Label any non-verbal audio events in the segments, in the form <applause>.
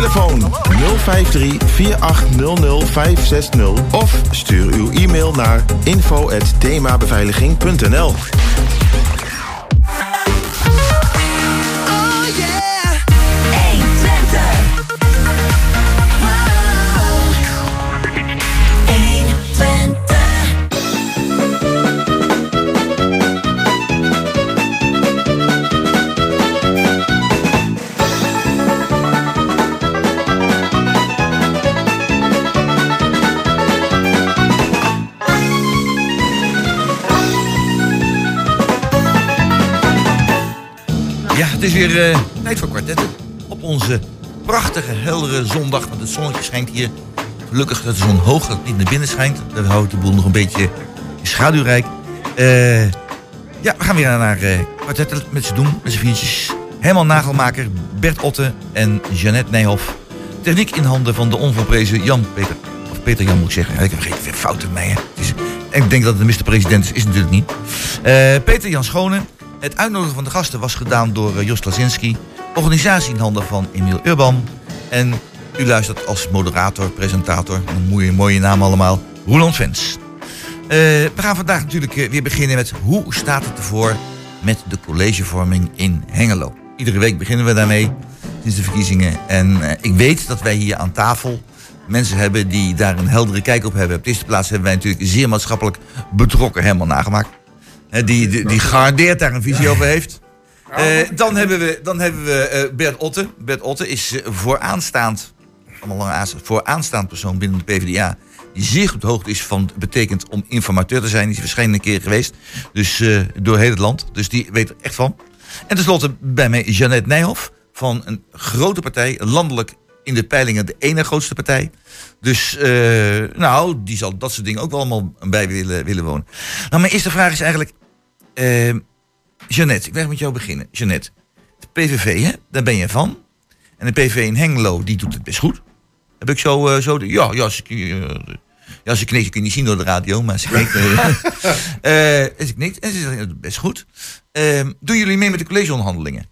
Telefoon 053 4800 560 of stuur uw e-mail naar info@themabeveiliging.nl. het is weer eh, tijd voor kwartetten. Op onze prachtige, heldere zondag. Want het zonnetje schijnt hier. Gelukkig dat de zon hoog dat het niet naar binnen schijnt. Dan houdt de boel nog een beetje schaduwrijk. Eh, ja, we gaan weer naar eh kwartetten met z'n doen. Met z'n viertjes. Herman Nagelmaker, Bert Otte en Jeannette Nijhoff. Techniek in handen van de onvolprezen Jan Peter. Of Peter Jan moet ik zeggen. Ik heb geen fouten mee. Hè. Ik denk dat het de minister-president is. Is natuurlijk niet. Peter Jan Schone. Het uitnodigen van de gasten was gedaan door eh, Jos Lazinski. Organisatie in handen van Emiel Urban. En u luistert als moderator, presentator, een mooie, mooie naam allemaal, Roland Vens. Eh, we gaan vandaag natuurlijk eh, weer beginnen met hoe staat het ervoor met de collegevorming in Hengelo. Iedere week beginnen we daarmee, sinds de verkiezingen. En ik weet dat wij hier aan tafel mensen hebben die daar een heldere kijk op hebben. Op de eerste plaats hebben wij natuurlijk zeer maatschappelijk betrokken helemaal nagemaakt. Hè, die, die, die gegarandeerd daar een visie over heeft. Eh, dan hebben we, dan hebben we eh, Bert Otte. Bert Otte is eh, vooraanstaand, allemaal lange A's, vooraanstaand persoon binnen de PvdA. Die zeer goed hoogte is van betekent om informateur te zijn. Die is waarschijnlijk een keer geweest. Dus door heel het land. Dus die weet er echt van. En tenslotte bij mij Jeannette Nijhoff. Van een grote partij, landelijk in de peilingen de ene grootste partij. Dus nou, die zal dat soort dingen ook wel allemaal bij willen, willen wonen. Nou, mijn eerste vraag is eigenlijk... eh, Jeannette, ik wil met jou beginnen. Jeannette, de PVV, hè, daar ben je van. En de PVV in Hengelo, die doet het best goed. Heb ik zo... eh, zo de, ja, ja, ze, eh, ja, ze knikt, je kunt niet zien door de radio, maar ze knikt. ze knikt en ze zegt, het best goed. Eh, doen jullie mee met de collegeonderhandelingen?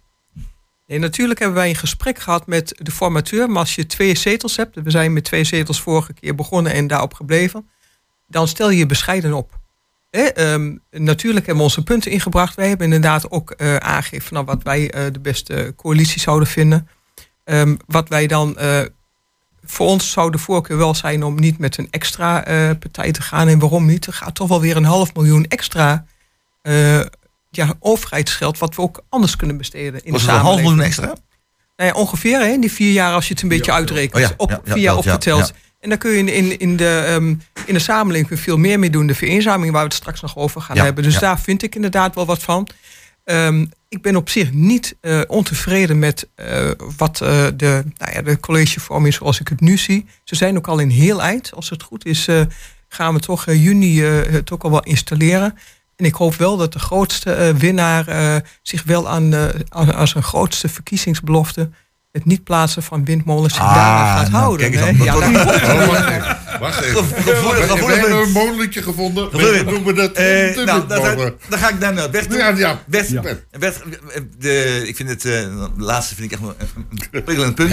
Nee, natuurlijk hebben wij een gesprek gehad met de formateur. Maar als je twee zetels hebt, we zijn met twee zetels vorige keer begonnen en daarop gebleven, dan stel je je bescheiden op. Hè, ehm, natuurlijk hebben we onze punten ingebracht. Wij hebben inderdaad ook eh, aangegeven van, nou, wat wij eh, de beste coalitie zouden vinden. Ehm, wat wij dan eh, voor ons zou de voorkeur wel zijn om niet met een extra eh, partij te gaan. En waarom niet? Er gaat toch wel weer een half miljoen extra eh, ja, overheidsgeld, wat we ook anders kunnen besteden in Was de het een half miljoen extra? Nou ja, ongeveer, hè, in die vier jaar als je het een beetje uitrekent. Oh ja, op, ja, ja, vier jaar telt, ja, opgeteld. En dan kun je in, in, de, ehm, in de samenleving veel meer mee doen. De vereenzaming waar we het straks nog over gaan Ja, hebben. Dus ja. daar vind ik inderdaad wel wat van. Ehm, ik ben op zich niet eh, ontevreden met eh, wat eh, de, nou ja, de collegevorming zoals ik het nu zie. Ze zijn ook al in heel eind. Als het goed is, gaan we toch juni het ook al wel installeren. En ik hoop wel dat de grootste winnaar zich wel aan, aan, aan zijn grootste verkiezingsbelofte. Het niet plaatsen van windmolens Ah, daaraan gaat nou, houden. kijk eens hè. aan. Ja, Dat daar- Oh, wacht even. Wacht even. Gevoelig, We hebben een molenliedje gevonden. We noemen dat Eh, de nou, dan, windmolen. dan ga ik daar naar Bert toe. Ja, ja. Bert, Ja. Bert, de, ik vind het, eh, de laatste vind ik echt wel een prikkelend punt.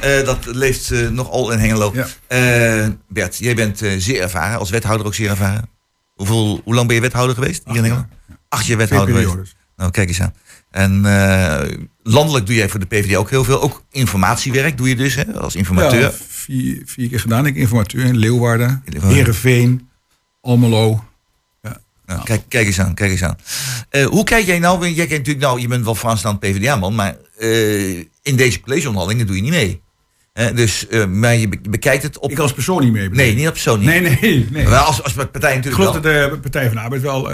Eh, dat leeft eh, nogal in Hengelo. Ja. Eh, Bert, jij bent eh, zeer ervaren, als wethouder ook zeer ervaren. Hoeveel, hoe lang ben je wethouder geweest hier in Hengelo? Acht jaar wethouder geweest. Nou, kijk eens aan. En eh, landelijk doe jij voor de PvdA ook heel veel. Ook informatiewerk doe je dus, hè, als informateur. Ja, vier, vier keer gedaan. Ik informateur in Leeuwarden, Leeuwarden. Heerenveen, Almelo. Nou, kijk, kijk eens aan, kijk eens aan. Eh, hoe kijk jij nou, jij kijkt natuurlijk, nou, je bent wel vooraanstaand PvdA-man, maar eh, in deze collegeonderhandelingen doe je niet mee. Dus, eh, maar je be- bekijkt het op... Ik als persoon niet mee. bedoel nee, ik. niet op persoon niet. Nee, nee, nee. Maar als, als partij Ik natuurlijk geloof wel. dat de Partij van de Arbeid wel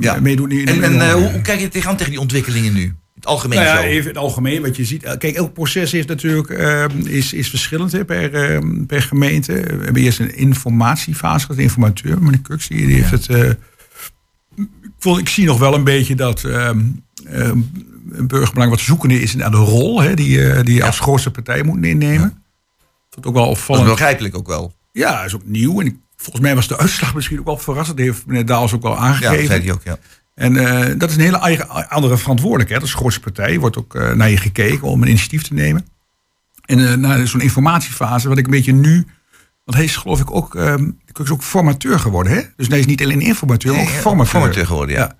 Ja. meedoet. En, en hoe, hoe kijk je tegenaan tegen die ontwikkelingen nu? Het algemeen Nou ja, zo. even in het algemeen wat je ziet. eh, Kijk, elk proces is natuurlijk eh, is, is verschillend hè, per, eh, per gemeente. We hebben eerst een informatiefase gehad, de informateur, meneer Kux, die, die heeft het. eh, ik, vond, ik zie nog wel een beetje dat ehm, ehm, een burgerbelang wat zoekende is naar de rol hè, die, eh, die je als grootste partij moet innemen. Dat ook wel Dat is opvallend. begrijpelijk ook wel. Ja, is ook nieuw. En volgens mij was de uitslag misschien ook wel verrassend. Dat heeft meneer Daals ook wel Ja, aangegeven. dat zei hij ook, ja. En eh, dat is een hele eigen- andere verantwoordelijkheid. Als grootste partij wordt ook eh, naar je gekeken om een initiatief te nemen. En eh, naar zo'n informatiefase, wat ik een beetje nu. Want hij is geloof ik ook, ehm hij is ook formateur geworden. Hè? Dus hij is niet alleen informateur, maar ook formateur. formateur geworden, ja.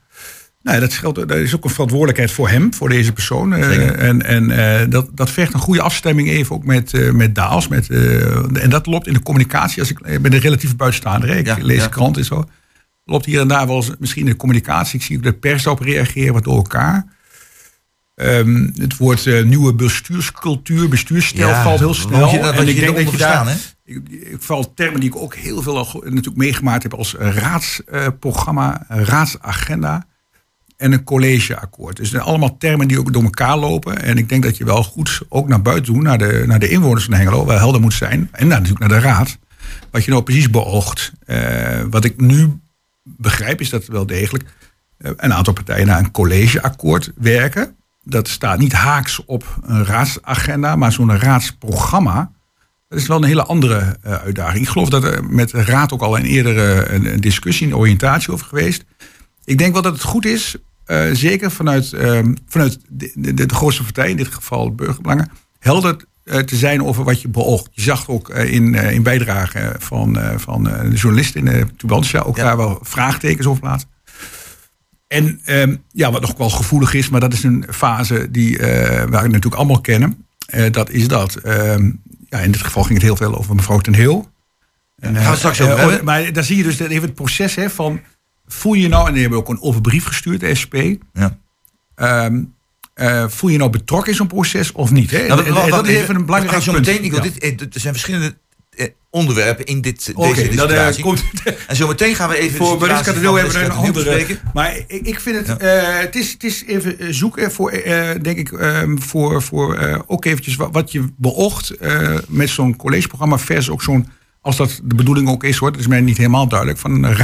Nou, ja, dat, geldt, dat is ook een verantwoordelijkheid voor hem, voor deze persoon. En en dat, dat vergt een goede afstemming even ook met, met Daals. Met, en dat loopt in de communicatie. Als ik, ik ben een relatief buitenstaander, ik Ja, lees ja. krant en zo. Loopt hier en daar wel eens misschien de communicatie. Ik zie ook de pers daarop reageren, wat door elkaar. Ehm, het woord eh, nieuwe bestuurscultuur, bestuursstijl Ja, valt heel snel. moet je daar- wat je eronder verstaan, hè? ik, ik val termen die ik ook heel veel al natuurlijk meegemaakt heb als raadsprogramma, raadsagenda en een collegeakkoord. Dus zijn allemaal termen die ook door elkaar lopen. En ik denk dat je wel goed ook naar buiten toe, naar de, naar de inwoners van Hengelo, wel helder moet zijn. En natuurlijk naar de raad. Wat je nou precies beoogt. Eh, wat ik nu begrijp is dat wel degelijk eh, een aantal partijen naar een collegeakkoord werken. Dat staat niet haaks op een raadsagenda, maar zo'n raadsprogramma. Dat is wel een hele andere eh, uitdaging. Ik geloof dat er met de raad ook al een eerdere een, discussie, een oriëntatie over geweest. Ik denk wel dat het goed is, eh, zeker vanuit, ehm, vanuit de, de, de grootste partij, in dit geval burgerbelangen, helder te zijn over wat je beoogt. Je zag ook eh, in, eh, in bijdrage van, eh, van eh, de journalist in de Tubantia ook Ja. daar wel vraagtekens over plaatsen. En ehm, ja, wat nog wel gevoelig is, maar dat is een fase die eh, waar we natuurlijk allemaal kennen. Eh, dat is dat. Ehm, ja, in dit geval ging het heel veel over mevrouw ten Heel. En, gaan we straks over eh. Maar daar zie je dus dat even het proces hè, van... Voel je nou, en die hebben ook een open brief gestuurd, de SP... Ja. Ehm, eh, voel je nou betrokken in zo'n proces of niet? Hè? Nou, dat is even. een belangrijk punt. meteen, ik Ja. dit, eh, er zijn verschillende eh, onderwerpen in dit, deze dan, eh, discussietie. komt- en zo meteen gaan we even Voor Mariska de Wil hebben we een andere. Maar ik, ik vind het, eh, het, is, het is even zoeken voor, denk ik, ehm, voor, voor ook eventjes wat, wat je beoogt met zo'n collegeprogramma versus ook zo'n, als dat de bedoeling ook is hoor, dat is mij niet helemaal duidelijk, van een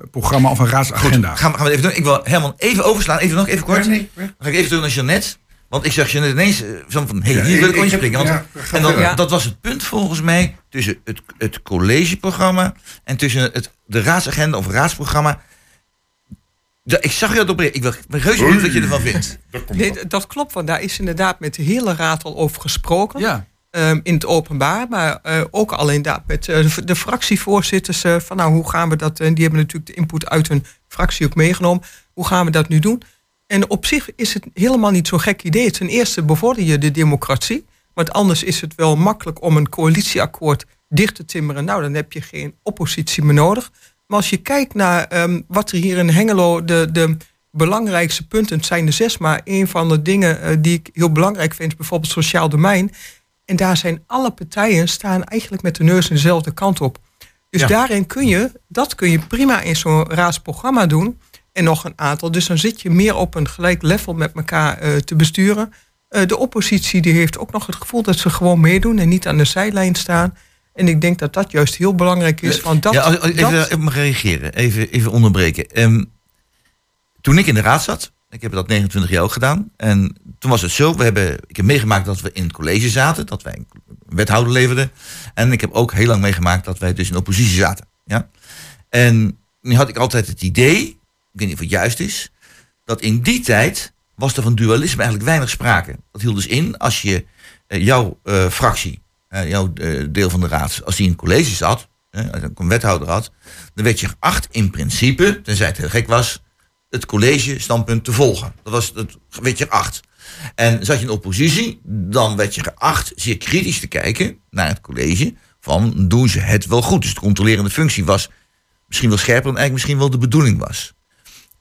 raadsprogramma of een raadsagenda. Gaan we, gaan we even doen. Ik wil helemaal even overslaan. Even nog, even kort. Ja, nee, ja. Dan ga ik even terug naar Jeannette. Want ik zag Jeannette ineens eh, zo van, hé, Ja, hier wil ik inspringen. Want, en dan, dat was het punt volgens mij tussen het, het collegeprogramma en tussen het, de raadsagenda of raadsprogramma. Da- ik zag je dat op. Ik wil- ik ben reuze benieuwd wat je ervan vindt. Dat Nee, dat klopt, want daar is inderdaad met de hele raad al over gesproken. Ja, Ehm, in het openbaar, maar eh, ook al inderdaad met eh, de, fractievoorzitters. eh, van nou, hoe gaan we dat? En die hebben natuurlijk de input uit hun fractie ook meegenomen. Hoe gaan we dat nu doen? En op zich is het helemaal niet zo'n gek idee. Ten eerste bevorder je de democratie. Want anders is het wel makkelijk om een coalitieakkoord dicht te timmeren. Nou, dan heb je geen oppositie meer nodig. Maar als je kijkt naar ehm, wat er hier in Hengelo de, de belangrijkste punten, het zijn er zes, maar een van de dingen die ik heel belangrijk vind, is bijvoorbeeld sociaal domein. En daar zijn alle partijen staan eigenlijk met de neus in dezelfde kant op. Dus Ja. daarin kun je, dat kun je prima in zo'n raadsprogramma doen. En nog een aantal. Dus dan zit je meer op een gelijk level met elkaar eh, te besturen. Eh, de oppositie die heeft ook nog het gevoel dat ze gewoon meedoen en niet aan de zijlijn staan. En ik denk dat dat juist heel belangrijk is. Want dat, ja, even, dat- even mag reageren. Even, even onderbreken. Ehm, toen ik in de raad zat, ik heb dat 29 jaar ook gedaan. En toen was het zo, we hebben, ik heb meegemaakt dat we in het college zaten. Dat wij een wethouder leverden. En ik heb ook heel lang meegemaakt dat wij dus in oppositie zaten. Ja? En nu had ik altijd het idee, ik weet niet of het juist is, dat in die tijd was er van dualisme eigenlijk weinig sprake. Dat hield dus in, als je eh, jouw eh, fractie, jouw eh, deel van de raad, als die in het college zat, als een wethouder had, dan werd je geacht in principe, tenzij het heel gek was, het college standpunt te volgen. Dat was het, werd je geacht. En zat je in oppositie, dan werd je geacht zeer kritisch te kijken naar het college van doen ze het wel goed. Dus de controlerende functie was misschien wel scherper dan eigenlijk misschien wel de bedoeling was.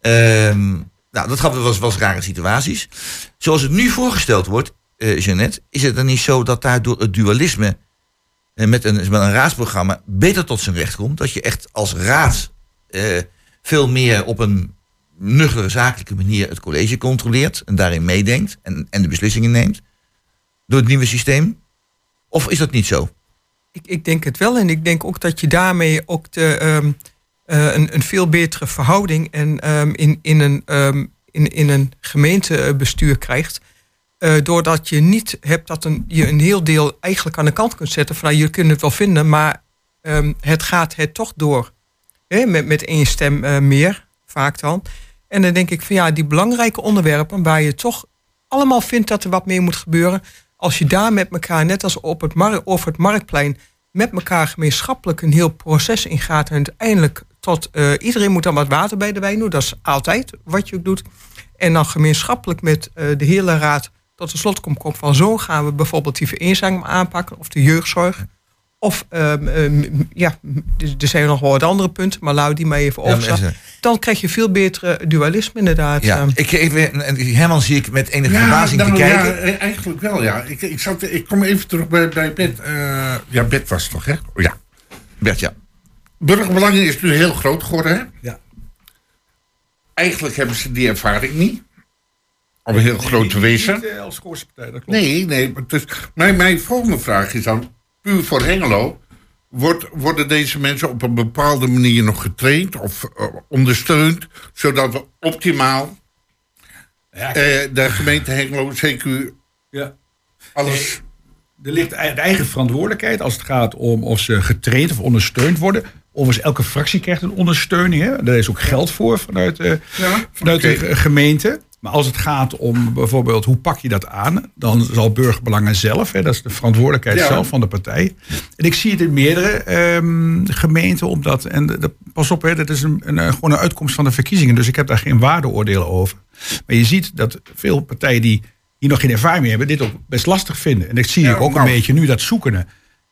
Ehm, nou, dat gaf was, was rare situaties. Zoals het nu voorgesteld wordt, eh Jeannette, is het dan niet zo dat daardoor het dualisme eh, met, een, met een raadsprogramma beter tot zijn recht komt? Dat je echt als raad eh, veel meer op een nuchtere, zakelijke manier het college controleert en daarin meedenkt en, en de beslissingen neemt door het nieuwe systeem? Of is dat niet zo? Ik, ik denk het wel. En ik denk ook dat je daarmee ook de, ehm, eh, een, een veel betere verhouding en, ehm, in, in, een, ehm, in, in een gemeentebestuur krijgt. Eh, doordat je niet hebt dat een, je een heel deel eigenlijk aan de kant kunt zetten. Van nou, je kunt het wel vinden, maar het gaat het toch door. Hè, met, met één stem eh, meer, vaak dan. En dan denk ik van ja, die belangrijke onderwerpen waar je toch allemaal vindt dat er wat mee moet gebeuren. Als je daar met elkaar, net als op het mar over het marktplein, met elkaar gemeenschappelijk een heel proces ingaat en uiteindelijk tot eh, iedereen moet dan wat water bij de wijn doen. Dat is altijd wat je ook doet. En dan gemeenschappelijk met eh, de hele raad tot de slotkom komt van zo gaan we bijvoorbeeld die vereenzaming aanpakken of de jeugdzorg. Of ehm, ehm, ja, er zijn nog wel wat andere punten, maar laat die maar even Ja, is, Dan krijg je veel betere dualisme inderdaad. Ja, Ehm, ik even, en Herman zie ik met enige Ja, verbazing nou, te kijken. ja, eh, eigenlijk wel, ja. Ik, ik, zat, ik kom even terug bij, bij Bert. Eh, ja, Bert was het toch, hè? Oh, ja. Bert, ja. Burgerbelangen is nu heel groot geworden, hè? Ja. Eigenlijk hebben ze die ervaring niet. Om heel groot te wezen. Niet, eh, als dat klopt. Nee, nee. maar Dus, mijn, mijn volgende vraag is dan, puur voor Hengelo... Wordt, worden deze mensen op een bepaalde manier nog getraind of eh, ondersteund... zodat we optimaal Ja, eh, de gemeente Hengelo, CQ, ja. alles... Er ligt de eigen verantwoordelijkheid als het gaat om of ze getraind of ondersteund worden. Overigens, elke fractie krijgt een ondersteuning. Hè? Daar is ook geld voor vanuit, eh, vanuit oké. de gemeente. Maar als het gaat om bijvoorbeeld hoe pak je dat aan, dan zal burgerbelangen zelf, hè, dat is de verantwoordelijkheid Ja. zelf van de partij. En ik zie het in meerdere ehm, gemeenten, omdat, en de- pas op, hè, dat is een, een, eh, gewoon een uitkomst van de verkiezingen, dus ik heb daar geen waardeoordelen over. Maar je ziet dat veel partijen die hier nog geen ervaring mee hebben, dit ook best lastig vinden. En dat zie Ja, ik ook nou. een beetje nu, dat zoekende.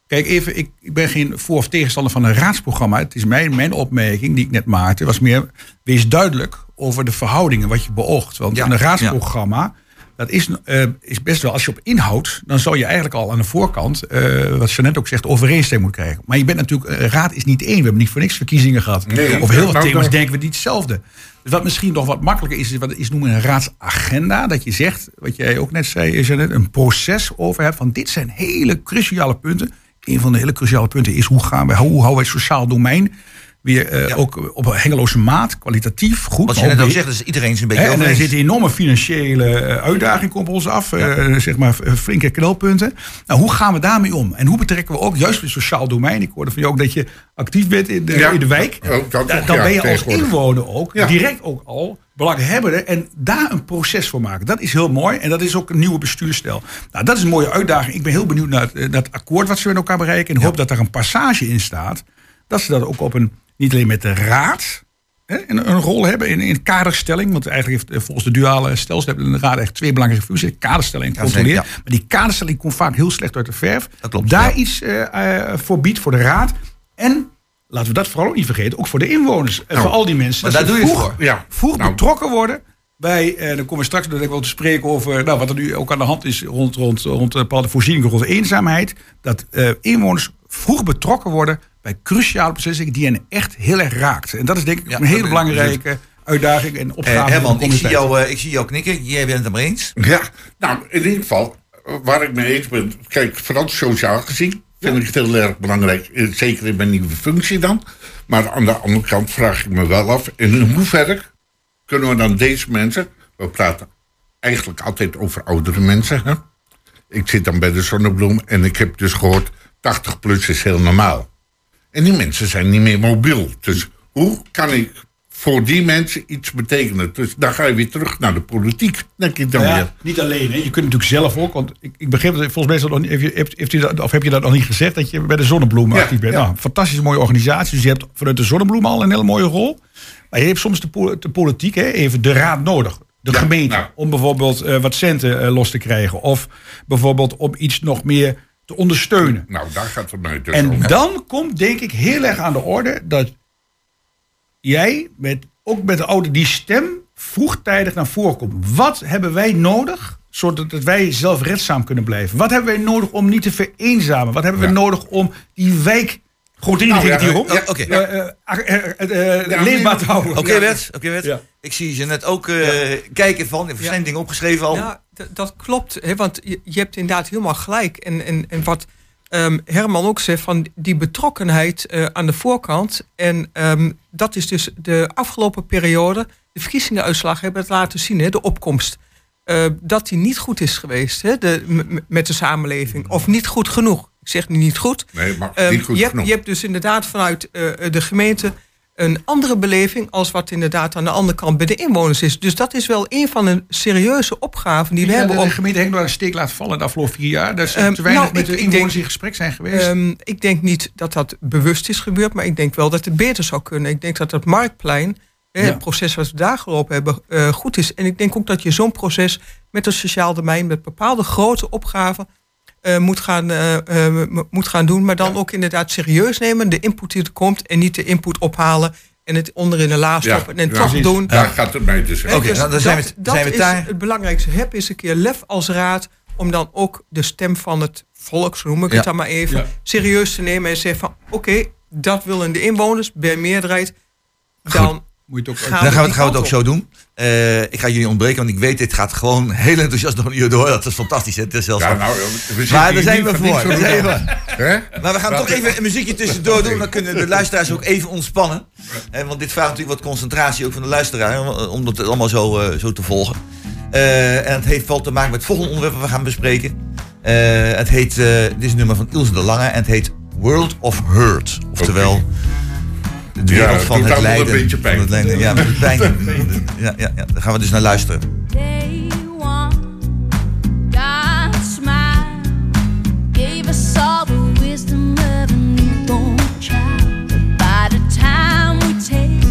Kijk, even, ik, ik ben geen voor- of tegenstander van een raadsprogramma. Het is mijn, mijn opmerking die ik net maakte, was meer, wees duidelijk over de verhoudingen, wat je beoogt. Want Ja, een raadsprogramma, dat is, eh, is best wel, als je op inhoud, dan zou je eigenlijk al aan de voorkant, eh, wat Jeannette ook zegt, overeenstemming moeten krijgen. Maar je bent natuurlijk, een raad is niet één. We hebben niet voor niks verkiezingen gehad. Nee, Of heel nou, thema's nou. denken we niet hetzelfde. Dus wat misschien nog wat makkelijker is, is wat is noemen een raadsagenda. Dat je zegt, wat jij ook net zei, is er net een proces over hebt van dit zijn hele cruciale punten. Een van de hele cruciale punten is hoe gaan we, hoe houden wij het sociaal domein weer eh, Ja. ook op een hengeloze maat, kwalitatief, goed. Wat je net ook zegt, is iedereen is een beetje Hè, en er zit een enorme financiële eh, uitdaging op ons af. eh, zeg maar flinke knelpunten. Nou, hoe gaan we daarmee om? En hoe betrekken we ook juist het sociaal domein? Ik hoorde van jou ook dat je actief bent in de, Ja. in de wijk. Dat dan ben je als inwoner ook direct ook al belanghebbende. En daar een proces voor maken. Dat is heel mooi. En dat is ook een nieuwe bestuurstijl. Nou, dat is een mooie uitdaging. Ik ben heel benieuwd naar het, het akkoord wat ze met elkaar bereiken. En ik hoop dat daar een passage in staat. Dat ze dat ook op een, niet alleen met de raad hè, een, een rol hebben in, in kaderstelling. Want eigenlijk heeft eh, volgens de duale stelsel hebben de raad echt twee belangrijke functies. Kaderstelling en controleren. ja. Maar die kaderstelling komt vaak heel slecht uit de verf. Dat klopt, Daar ja. iets eh, eh, voor biedt voor de raad. En laten we dat vooral ook niet vergeten. Ook voor de inwoners. En voor al die mensen. maar dat daar doe je vroeg, voor. Ja. vroeg Nou. betrokken worden. Bij, eh, dan komen we straks denk ik wel te spreken over nou, wat er nu ook aan de hand is rond, rond, rond bepaalde voorzieningen rond eenzaamheid. Dat inwoners vroeg betrokken worden bij cruciale beslissingen die hen echt heel erg raakt. En dat is denk ik Ja, een hele dat- belangrijke uitdaging en opgave. Eh, Herman, ik zie, jou, eh, ik zie jou knikken. Jij bent het er maar eens. Ja, nou, in ieder geval, waar ik mee eens ben, kijk, vooral sociaal gezien vind ik het heel erg belangrijk. eh, Zeker in mijn nieuwe functie dan. Maar aan de andere kant vraag ik me wel af, in hoeverre kunnen we dan deze mensen, we praten eigenlijk altijd over oudere mensen, hè? Ik zit dan bij de Zonnebloem en ik heb dus gehoord, 80 plus is heel normaal. En die mensen zijn niet meer mobiel. Dus hoe kan ik voor die mensen iets betekenen? Dus dan ga je weer terug naar de politiek, denk ik dan weer. niet alleen. Hè. Je kunt natuurlijk zelf ook. Want ik, ik begreep dat volgens mij is dat nog niet, heeft, je- heeft, heeft u dat, of heb je dat nog niet gezegd dat je bij de Zonnebloem Ja, actief bent. ja. Nou, fantastische mooie organisatie. Dus je hebt vanuit de Zonnebloem al een hele mooie rol. Maar je hebt soms de, de politiek, hè, even de raad nodig. De Ja, gemeente. nou. Om bijvoorbeeld eh, wat centen eh, los te krijgen. Of bijvoorbeeld om iets nog meer te ondersteunen. Nou, daar gaat het mij dus En om. dan komt denk ik heel erg aan de orde dat jij met, ook met de oude die stem vroegtijdig naar voren komt. Wat hebben wij nodig zodat dat wij zelfredzaam kunnen blijven? Wat hebben wij nodig om niet te vereenzamen? Wat hebben we nodig om die wijk Groot ding Nou, ja, ja, oké. Eh, eh, eh, leefbaar te houden. Oké. Bert. Oké, Bert. Ja. Ik zie je net ook eh, kijken van. Er zijn dingen opgeschreven al. Ja, dat klopt. Hè, want je, je hebt inderdaad helemaal gelijk. En, en, en wat ehm, Herman ook zegt, van die betrokkenheid eh, aan de voorkant. En ehm, dat is dus de afgelopen periode, de verkiezingenuitslag hebben het laten zien, hè, de opkomst. eh, dat die niet goed is geweest hè, de, met de samenleving. Of niet goed genoeg. Ik zeg nu niet goed. Nee, maar Ehm, niet goed je, hebt, genoeg. je hebt dus inderdaad vanuit eh, de gemeente een andere beleving als wat inderdaad aan de andere kant bij de inwoners is. Dus dat is wel een van de serieuze opgaven die we Ja, hebben. de om gemeente Hengelo een steek laat vallen de afgelopen vier jaar. Dat ze Ehm, te weinig nou, met ik- de inwoners denk- in gesprek zijn geweest. Ehm, ik denk niet dat dat bewust is gebeurd, maar ik denk wel dat het beter zou kunnen. Ik denk dat het Marktplein, hè, Ja. het proces wat we daar gelopen hebben, eh, goed is. En ik denk ook dat je zo'n proces met een sociaal domein, met bepaalde grote opgaven, eh, moet, gaan, eh, eh, moet gaan doen. Maar dan ook inderdaad serieus nemen, de input die er komt, en niet de input ophalen en het onder in de la stoppen en toch precies. doen. Daar gaat het mij dus. Oké, dus nou, dan zijn dat, we- dat zijn we is daar. het belangrijkste. Heb eens een keer lef als raad om dan ook de stem van het volk, zo noem ik Ja. het dan maar even, serieus te nemen en zeggen van oké, dat willen de inwoners bij meerderheid. Dan Moet je het ook gaan Dan gaan we, gaan we het ook zo doen. Eh, ik ga jullie ontbreken, want ik weet, dit gaat gewoon <laughs> heel enthousiast door een uur door. Dat is fantastisch. Hè? Het is zelfs Ja, nou, we maar daar zijn we voor zijn we. Maar we gaan toch even een muziekje tussendoor doen. Dan kunnen de luisteraars ook even ontspannen. Eh, want dit vraagt natuurlijk wat concentratie ook van de luisteraar. Om, om dat allemaal zo, eh, zo te volgen. Eh, en het heeft wel te maken met het volgende onderwerp dat we gaan bespreken. Eh, het heet, eh, dit is een nummer van Ilse de Lange. En het heet World of Hurt. Oftewel, de wereld van het allemaal een lijden. beetje pijn. Van het lijden. Ja, met het pijn. <laughs> Ja, ja, ja, daar gaan we dus naar luisteren. Day one, God smiled, gave us all the wisdom of a newborn child. But by the time we take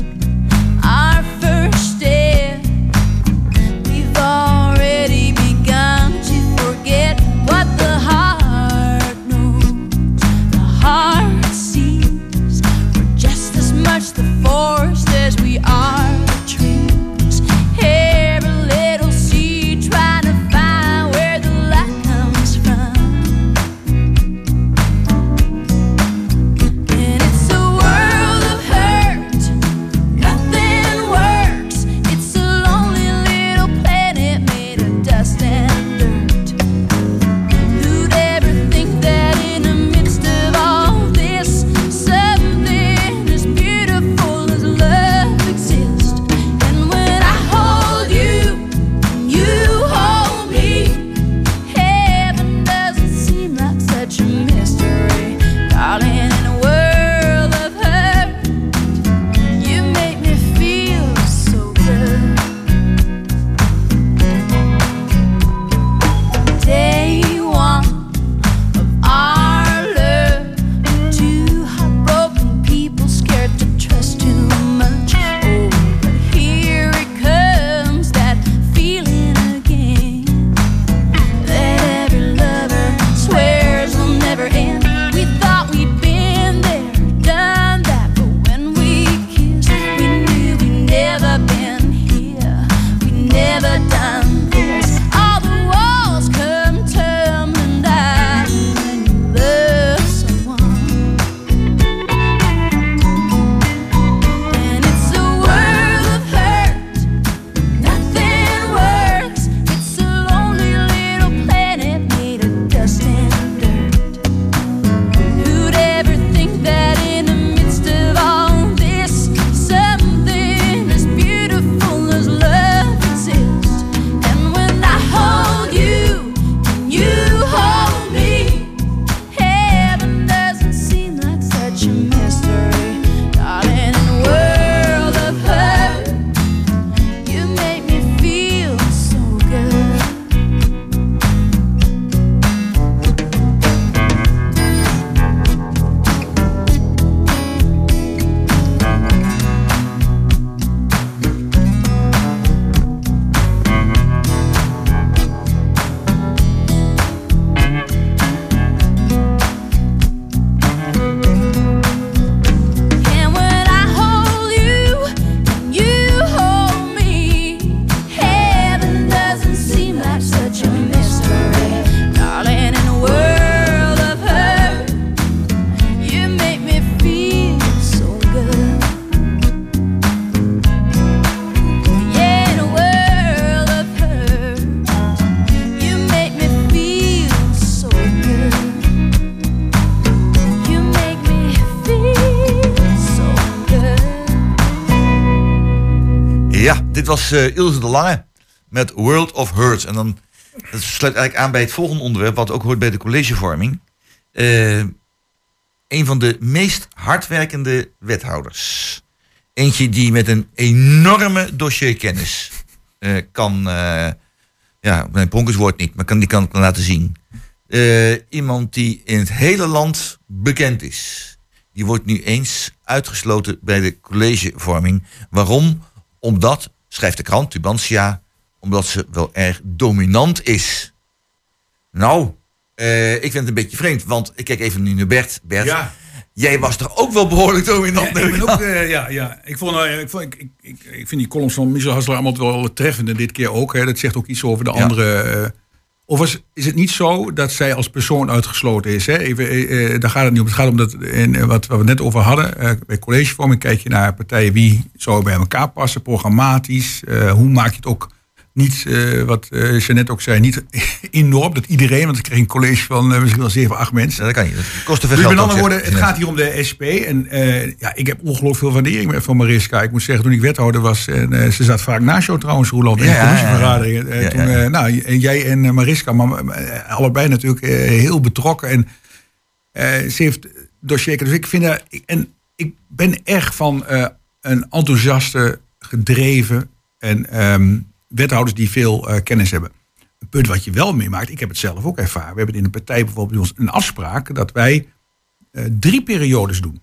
Eh, Ilse de Lange met World of Hurts. En dan sluit eigenlijk aan bij het volgende onderwerp, wat ook hoort bij de collegevorming. Eh, een van de meest hardwerkende wethouders Eentje die met een enorme dossierkennis eh, kan... eh ja, mijn pronkerswoord niet, maar kan, die kan ik laten zien. Iemand die in het hele land bekend is. Die wordt nu eens uitgesloten bij de collegevorming. Waarom? Omdat, schrijft de krant, Tubantia, omdat ze wel erg dominant is. Nou, eh, ik vind het een beetje vreemd, want ik kijk even nu naar Bert. Bert, Ja. jij was toch ook wel behoorlijk dominant? Ja, ik, ben ook, eh, ja, ja. Ik, vond, eh, ik, vond, ik, ik, ik, vind die columns van Michel Hasselaar allemaal wel treffend. En dit keer ook. Hè. Dat zegt ook iets over de Ja. andere. Overigens is het niet zo dat zij als persoon uitgesloten is. Hè? Even, eh, eh, daar gaat het niet om. Het gaat om dat, en, eh, wat, wat we net over hadden. eh, bij collegevorming kijk je naar partijen wie zou bij elkaar passen, programmatisch. eh, hoe maak je het ook niet, eh, wat eh Jeannette ook zei, niet <laughs> enorm. Dat iedereen, want ik kreeg een college van eh, misschien wel 7, 8 mensen. Ja, dat kan niet. Dat kost te veel Dus geld. met ook, andere woorden, zegt het gaat hier om de SP. En ja, ik heb ongelooflijk veel waardering van Mariska. Ik moet zeggen, toen ik wethouder was, en ze zat vaak naast jou trouwens, Roeland, in Ja, de commissievergaderingen. Ja, toen, nou, en jij en Mariska, maar allebei natuurlijk heel betrokken. En ze heeft dossier. Dus ik vind dat, en ik ben echt van een enthousiaste, gedreven en ehm, wethouders die veel eh, kennis hebben. Een punt wat je wel meemaakt, ik heb het zelf ook ervaren. We hebben in een partij bijvoorbeeld bij ons een afspraak dat wij eh, drie periodes doen.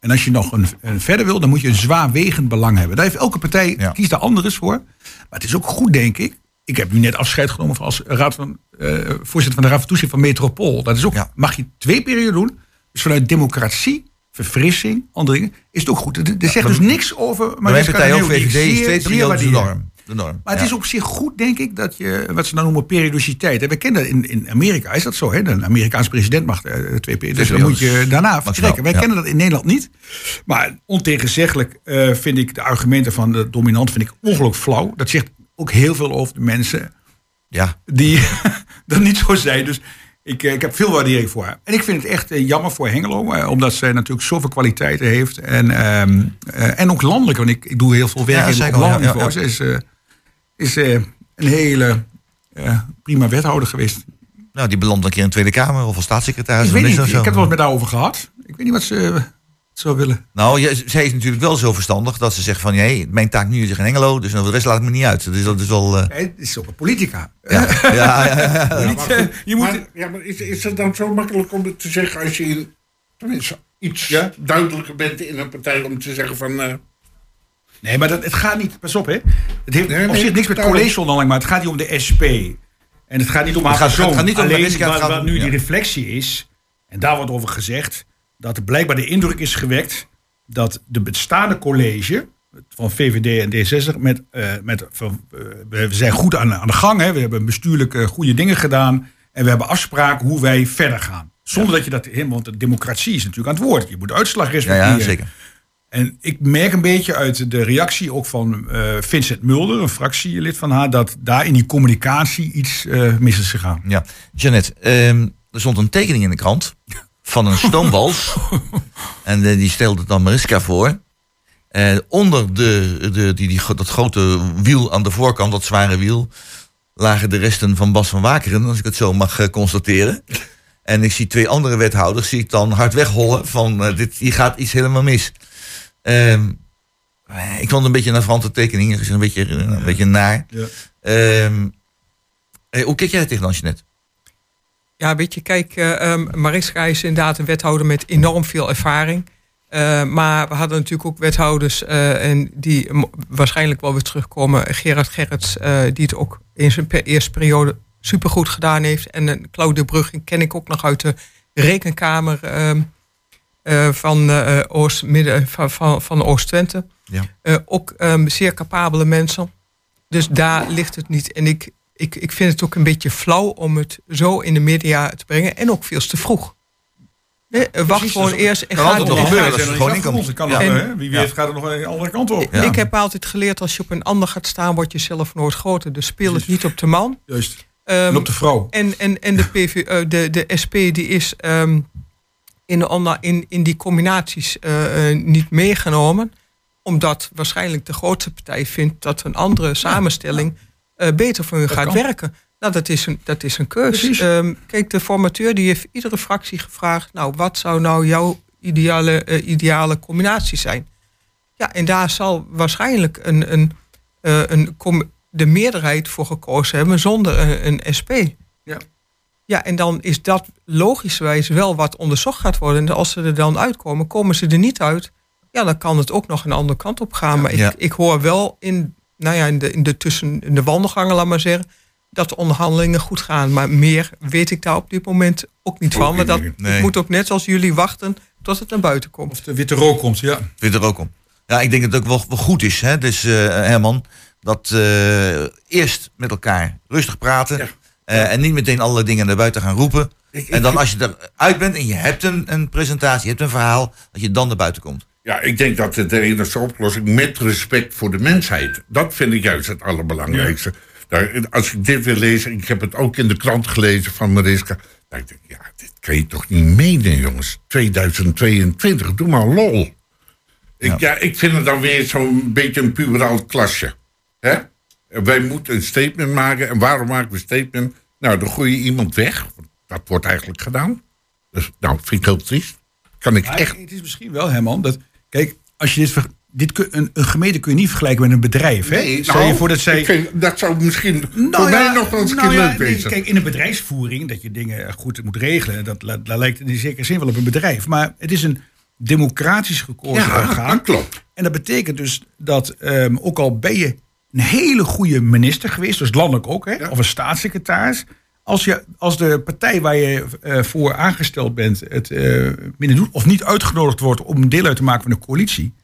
En als je nog een, een verder wil, dan moet je een zwaarwegend belang hebben. Daar heeft elke partij, Ja. kiest daar anders voor. Maar het is ook goed, denk ik. Ik heb nu net afscheid genomen van als raad van, eh, voorzitter van de Raad van Toezicht van Metropool. Dat is ook, Ja. mag je twee perioden doen. Dus vanuit democratie, verfrissing, andere dingen, is het ook goed. Er, zegt dus niks over... Mijn Mariska partij ook, Daneel, die ik VVD, is zeer- twee zeer periodes de waardeer. norm. De norm. Maar het Ja. is op zich goed, denk ik, dat je, wat ze dan noemen periodiciteit. En we kennen dat in, in Amerika, is dat zo. Hè? Een Amerikaans president mag eh, twee periodes. Dus dan moet je daarna vertrekken. Wij ja. kennen dat in Nederland niet. Maar ontegenzeggelijk eh, vind ik de argumenten van de dominant vind ik ongelooflijk flauw. Dat zegt ook heel veel over de mensen Ja, die <laughs> dat niet zo zijn. Dus ik, eh, ik heb veel waardering voor haar. En ik vind het echt jammer voor Hengelo, omdat zij natuurlijk zoveel kwaliteiten heeft. En, ehm, eh, en ook landelijk, want ik, ik doe heel veel werk Ja, in op wel, ja, ja. Ze is, is eh, een hele eh, prima wethouder geweest. nou, die belandt een keer in de Tweede Kamer of als staatssecretaris. ik of weet niet, of zo. ik heb het wel eens met haar over gehad. Ik weet niet wat ze zou willen. Nou, je- zij is natuurlijk wel zo verstandig dat ze zegt van... Hey, mijn taak nu is in Hengelo, dus voor de rest laat ik me niet uit. Dus dat is wel... eh, Nee, het is ook een politica. ja, <laughs> ja, ja, ja, ja. Niet, eh, je moet, Maar, ja, maar is, is het dan zo makkelijk om het te zeggen als je in, tenminste iets Ja? duidelijker bent in een partij om te zeggen van... eh, Nee, maar dat, het gaat niet, pas op hè. Het heeft Nee, op zich niks met daarom. collegeonderling, maar het gaat hier om de SP. En het gaat niet om haar gaat- het persoon. gaat niet om Alleen wat, gaat wat nu ja. die reflectie is, en daar wordt over gezegd, dat er blijkbaar de indruk is gewekt dat de bestaande college van VVD en D66 met, eh, met van, eh, we zijn goed aan, aan de gang, hè. we hebben bestuurlijk eh, goede dingen gedaan en we hebben afspraken hoe wij verder gaan. Zonder dat je dat helemaal, want de democratie is natuurlijk aan het woord. Je moet uitslag ja, respecteren. ja, zeker. En ik merk een beetje uit de reactie ook van eh, Vincent Mulder, een fractielid van haar, dat daar in die communicatie iets eh, mis is gegaan. Ja. Jeannette, ehm, er stond een tekening in de krant van een stoomwals. <laughs> en eh, die stelde dan Mariska voor. Onder de, de, die, die, dat grote wiel aan de voorkant, dat zware wiel, lagen de resten van Bas van Wakeren, als ik het zo mag constateren. En ik zie twee andere wethouders, zie ik dan hard weghollen van dit, hier gaat iets helemaal mis. Ehm, eh, ik vond het een beetje een afrante tekening, het is een beetje, een beetje naar. Ja. Ehm, eh, hoe kijk jij er tegenaan, Jeanette? Ja, weet je, kijk, eh, ehm, Mariska is inderdaad een wethouder met enorm veel ervaring. Eh, maar we hadden natuurlijk ook wethouders eh, en die waarschijnlijk wel weer terugkomen. Gerard Gerrits, eh, die het ook in zijn eerste periode supergoed gedaan heeft. En uh, Claude de Brugge ken ik ook nog uit de rekenkamer ehm, eh, van, eh, Oost, midden, van, van, van Oost-Twente. Ja. Eh, ook ehm, zeer capabele mensen. Dus daar ligt het niet. En ik, ik, ik vind het ook een beetje flauw om het zo in de media te brengen. En ook veel te vroeg. Nee, eh, wacht Precies, gewoon eerst en kan ga er nog gebeuren. is gewoon inkomen. Kan En-? Wie weet gaat het nog een andere kant op. Ja. Ik heb altijd geleerd, als je op een ander gaat staan, word je zelf nooit groter. Dus speel het niet op de man. Juist. Ehm, En op de vrouw. en, en, en de, PV, eh, de, de SP die is ehm, in, de in, in die combinaties eh, eh, niet meegenomen. Omdat waarschijnlijk de grootste partij vindt dat een andere samenstelling eh, beter voor hun Dat gaat kan. werken. Nou, dat is een, dat is een keus. Ehm, kijk, de formateur die heeft iedere fractie gevraagd... nou, wat zou nou jouw ideale, ideale combinatie zijn? Ja, en daar zal waarschijnlijk een, een, een de meerderheid voor gekozen hebben zonder een, een SP. Ja. Ja, en dan is dat logischerwijs wel wat onderzocht gaat worden. En als ze er dan uitkomen, komen ze er niet uit. Ja, dan kan het ook nog een andere kant op gaan. Maar ik, Ja. ik hoor wel in, nou ja, in, de, in, de tussen, in de wandelgangen, laat maar zeggen, dat de onderhandelingen goed gaan. Maar meer weet ik daar op dit moment ook niet Ook van. Maar dat nee. Nee. ik moet ook net zoals jullie wachten tot het naar buiten komt. Of de witte rook komt, ja. Vind er ook om. Ja, ik denk dat het ook wel, wel goed is, hè, dus eh, Herman, dat eh, eerst met elkaar rustig praten Ja. Eh, en niet meteen allerlei dingen naar buiten gaan roepen. Ik- En dan als je eruit bent en je hebt een, een presentatie, je hebt een verhaal, dat je dan naar buiten komt. Ja, ik denk dat het de enige oplossing met respect voor de mensheid. Dat vind ik juist het allerbelangrijkste. Daar, als ik dit wil lezen, ik heb het ook in de krant gelezen van Mariska. Dan denk ik, ja, dit kan je toch niet menen, jongens. 2022, doe maar lol. Ik, ja. ik vind het dan weer zo'n beetje een puberaal klasje. Hè? Wij moeten een statement maken. En waarom maken we een statement? Nou, dan gooi je iemand weg. Dat wordt eigenlijk gedaan. Dus, nou, vind ik heel triest. Kan ik Maar echt Het is misschien wel, Herman, dat... Kijk, als je dit... ver- dit kun, een, een gemeente kun je niet vergelijken met een bedrijf. Hè? Nee, Stel je nou, voor dat zij... vind- dat zou misschien voor Nou mij ja, nog wel eens een nou keer ja, leuk nee, wezen. Kijk, in een bedrijfsvoering, dat je dingen goed moet regelen, dat, daar lijkt in zekere zin wel op een bedrijf. Maar het is een democratisch gekozen ja, orgaan. dat klopt. En dat betekent dus dat, ehm, ook al ben je een hele goede minister geweest, dus landelijk ook, hè, Ja. of een staatssecretaris. Als, je, als de partij waar je eh, voor aangesteld bent het eh, minder doet, of niet uitgenodigd wordt om deel uit te maken van de coalitie,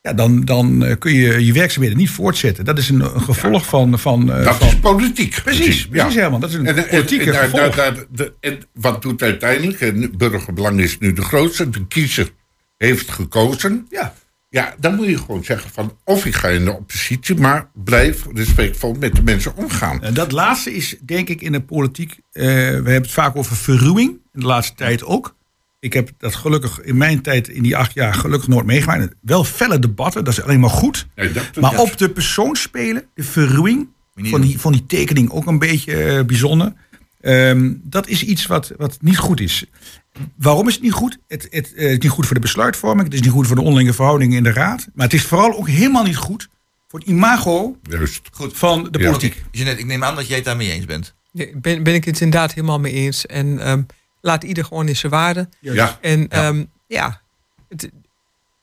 ja, dan, dan eh, kun je je werkzaamheden niet voortzetten. Dat is een, een gevolg van. van, Dat van is politiek. Precies, precies Herman. Dat is een En, politieke en, gevolg. daar- daar- de- en wat doet uiteindelijk? Burgerbelang is nu de grootste. De kiezer heeft gekozen. ja. Ja, dan moet je gewoon zeggen van... of ik ga in de oppositie, maar blijf respectvol met de mensen omgaan. En dat laatste is denk ik in de politiek. eh, we hebben het vaak over verruwing. In de laatste tijd ook. Ik heb dat gelukkig in mijn tijd, in die acht jaar, gelukkig nooit meegemaakt. Wel felle debatten, dat is alleen maar goed. Nee, dat- maar dat- op de persoon spelen, de verruwing, van die, van die tekening ook een beetje eh, bijzonder. Ehm, dat is iets wat, wat niet goed is. Waarom is het niet goed? Het, het, eh, is niet goed voor de besluitvorming. Het is niet goed voor de onderlinge verhoudingen in de raad. Maar het is vooral ook helemaal niet goed voor het imago Juist. Goed. van de Ja. politiek. Jeanette, ik neem aan dat jij het daarmee eens bent. Nee, ben, ben ik het inderdaad helemaal mee eens. En ehm, laat ieder gewoon in zijn waarde. Ja, En ja, ja het,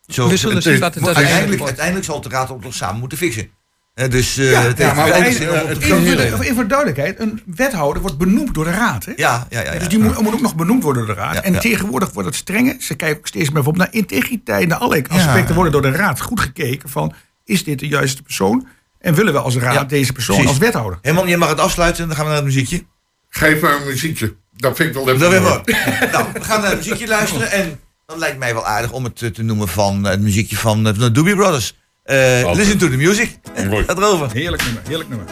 Zo, we zullen het- zien wat het uiteindelijk, uiteindelijk zal het de raad ook nog samen moeten fixen. Dus eh, Ja, het ja, heeft maar op Even even voor de duidelijkheid, een wethouder wordt benoemd door de raad. Hè? Ja, ja, ja. ja. Dus die moet, moet ook nog benoemd worden door de raad. Ja, en ja. tegenwoordig wordt het strenger. Ze kijken ook steeds meer bijvoorbeeld naar integriteit. Naar allerlei aspecten worden door de raad goed gekeken. Van, is dit de juiste persoon? En willen we als raad Ja, deze persoon precies. als wethouder? Herman, jij mag het afsluiten en dan gaan we naar het muziekje. geef maar een muziekje. Dat vind ik wel even Dat we. nou, we gaan naar het muziekje luisteren. En dan lijkt mij wel aardig om het eh, te noemen van eh, het muziekje van, eh, van de Doobie Brothers. Eh, listen to the music. Mooi. Gaat erover. Heerlijk nummer, heerlijk nummer.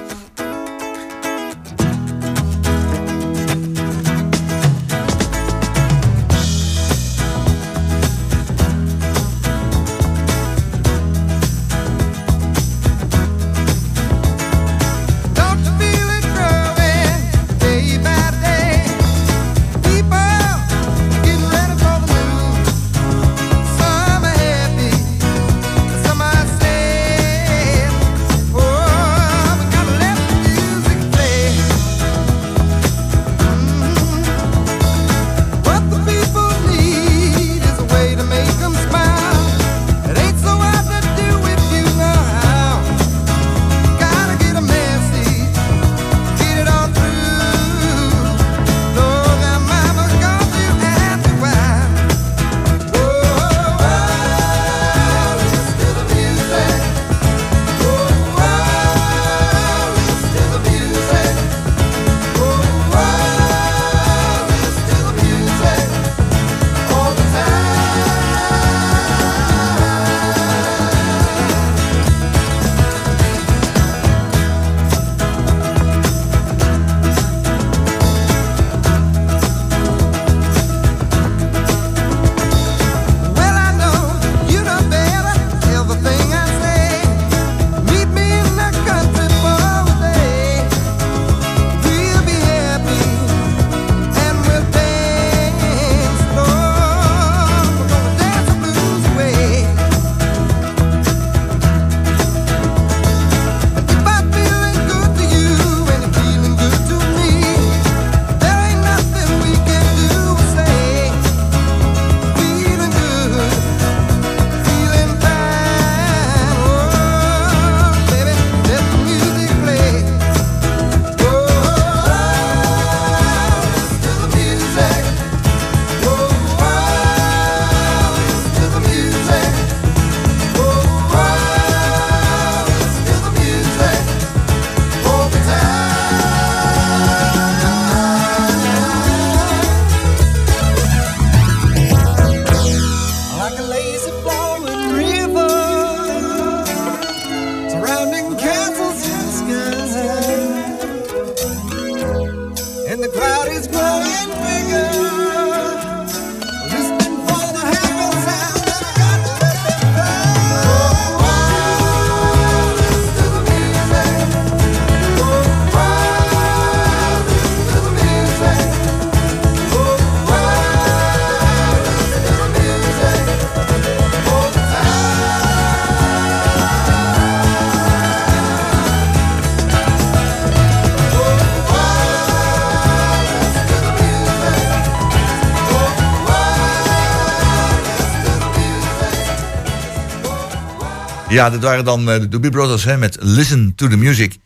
Ja, dat waren dan eh, de Doobie Brothers hè, met Listen to the Music.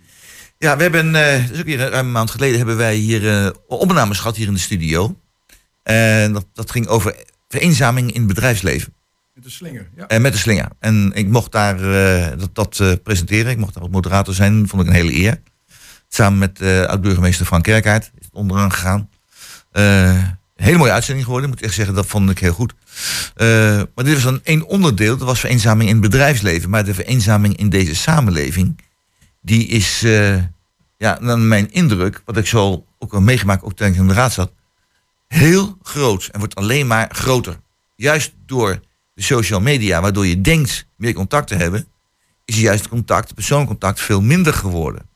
Ja, we hebben, dat is ook weer ruim een maand geleden, hebben wij hier eh opnames gehad hier in de studio. En dat, dat ging over vereenzaming in het bedrijfsleven. Met de slinger. Ja. En met de slinger. En ik mocht daar dat, dat presenteren. Ik mocht daar ook moderator zijn. Vond ik een hele eer. Samen met oud-burgemeester Frank Kerkaert is het onderaan gegaan. Hele mooie uitzending geworden, moet ik echt zeggen. Dat vond ik heel goed. Eh, maar dit was dan één onderdeel. Dat was vereenzaming in het bedrijfsleven. Maar de vereenzaming in deze samenleving... die is, eh, ja, naar mijn indruk... wat ik zo ook al meegemaakt, ook ik in de raad zat... heel groot en wordt alleen maar groter. Juist door de social media, waardoor je denkt meer contact te hebben... is juist contact, het persooncontact, veel minder geworden.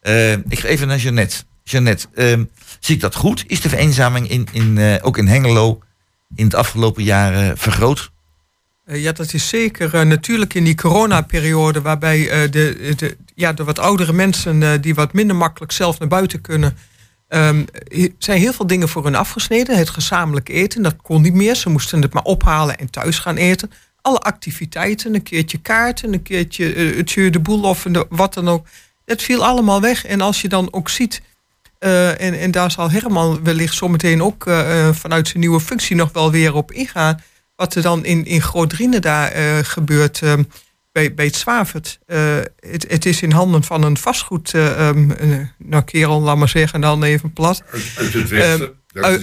Eh, ik ga even naar Jeannette. Jeannette, ehm, zie ik dat goed? Is de vereenzaming in, in, eh, ook in Hengelo in het afgelopen jaar vergroot? Eh, ja, dat is zeker. eh, natuurlijk in die coronaperiode, waarbij de, de, ja, de wat oudere mensen die wat minder makkelijk zelf naar buiten kunnen, ehm, zijn heel veel dingen voor hun afgesneden. Het gezamenlijk eten, dat kon niet meer. Ze moesten het maar ophalen en thuis gaan eten. Alle activiteiten, een keertje kaarten, een keertje het de boel of wat dan ook. Het viel allemaal weg. En als je dan ook ziet, eh, en, en daar zal Herman wellicht zometeen ook eh, eh, vanuit zijn nieuwe functie nog wel weer op ingaan. Wat er dan in, in Groot-Drienen daar gebeurt eh, bij, bij het Zwavert. Het, het is in handen van een vastgoed, eh, ehm, eh, nou kerel, laat maar zeggen, dan even plat. Uit, uit het westen.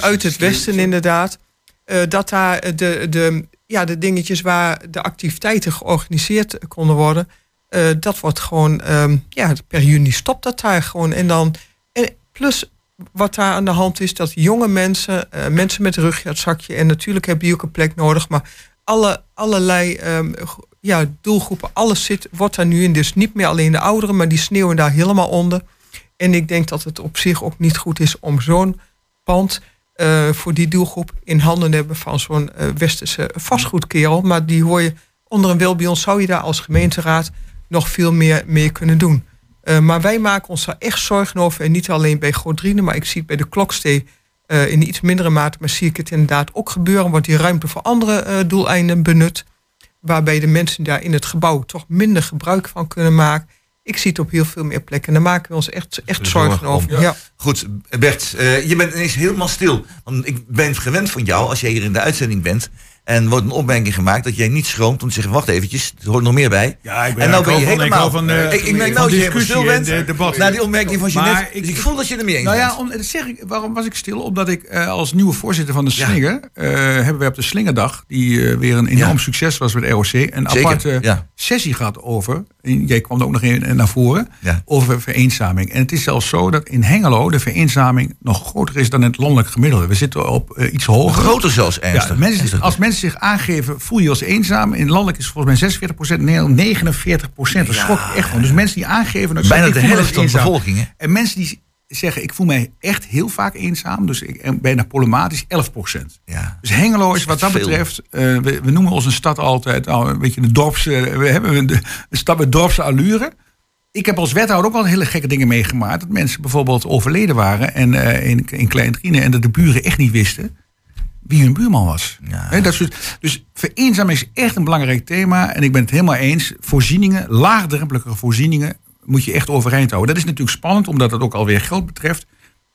Uit, het westen inderdaad. Eh, dat daar de, de, ja, de dingetjes waar de activiteiten georganiseerd konden worden. dat wordt gewoon, ehm, ja, per juni stopt dat daar gewoon. En dan, plus wat daar aan de hand is, dat jonge mensen, eh, mensen met een rugjaartzakje, en natuurlijk hebben die ook een plek nodig, maar alle, allerlei ehm, ja, doelgroepen, alles zit, wordt daar nu in. Dus niet meer alleen de ouderen, maar die sneeuwen daar helemaal onder. En ik denk dat het op zich ook niet goed is om zo'n pand eh, voor die doelgroep in handen te hebben van zo'n eh, westerse vastgoedkerel. Maar die hoor je onder een wil bij ons, zou je daar als gemeenteraad nog veel meer mee kunnen doen. Eh, maar wij maken ons daar echt zorgen over. En niet alleen bij Godrine, maar ik zie het bij de Klokstee eh, in iets mindere mate. Maar zie ik het inderdaad ook gebeuren. Wordt die ruimte voor andere eh, doeleinden benut. Waarbij de mensen daar in het gebouw toch minder gebruik van kunnen maken. Ik zie het op heel veel meer plekken. En daar maken we ons echt, echt zorgen over. Ja. Goed, Bert, je bent ineens helemaal stil. Want ik ben gewend van jou, als jij hier in de uitzending bent... en wordt een opmerking gemaakt dat jij niet schroomt om te zeggen... wacht eventjes, er hoort nog meer bij. Ja, ik ben en nou ben je helemaal... van, eh, ik, ik merk nou dat je helemaal stil en, bent... eh, debat. naar die opmerking van Maar Jeanette. ik- dus ik voel dat je er mee eens Nou ja, om, dat zeg ik, waarom was ik stil? Omdat ik eh, als nieuwe voorzitter van de Ja. Slinger... eh, hebben we op de Slingerdag, die weer een enorm Ja. succes was met ROC... een Zeker, aparte ja. sessie gehad over... en jij kwam er ook nog in, naar voren... Ja. over vereenzaming. En het is zelfs zo dat in Hengelo de vereenzaming... nog groter is dan het landelijk gemiddelde. We zitten op iets hoger. Groter zelfs, ernstig. Ja, mensen, als mensen zich aangeven, voel je als eenzaam. In landelijk is het volgens mij 46 procent, in Nederland 49 procent. Dat schrok ik echt van. Dus mensen die aangeven... dat Bijna ik de helft van de bevolking, hè? En mensen die zeggen, ik voel mij echt heel vaak eenzaam. Dus ik bijna problematisch, 11 procent. Ja. Dus Hengelo is wat dat Veel. betreft, eh, we, we noemen onze stad altijd, nou, een beetje een dorps, eh, we hebben een, een stad met dorpse allure. Ik heb als wethouder ook wel hele gekke dingen meegemaakt. Dat mensen bijvoorbeeld overleden waren en, eh, in, in Klein en dat de buren echt niet wisten wie hun buurman was. Ja. Dat soort, dus vereenzaming is echt een belangrijk thema. En ik ben het helemaal eens. Voorzieningen, laagdrempelige voorzieningen, moet je echt overeind houden. Dat is natuurlijk spannend, omdat het ook alweer geld betreft.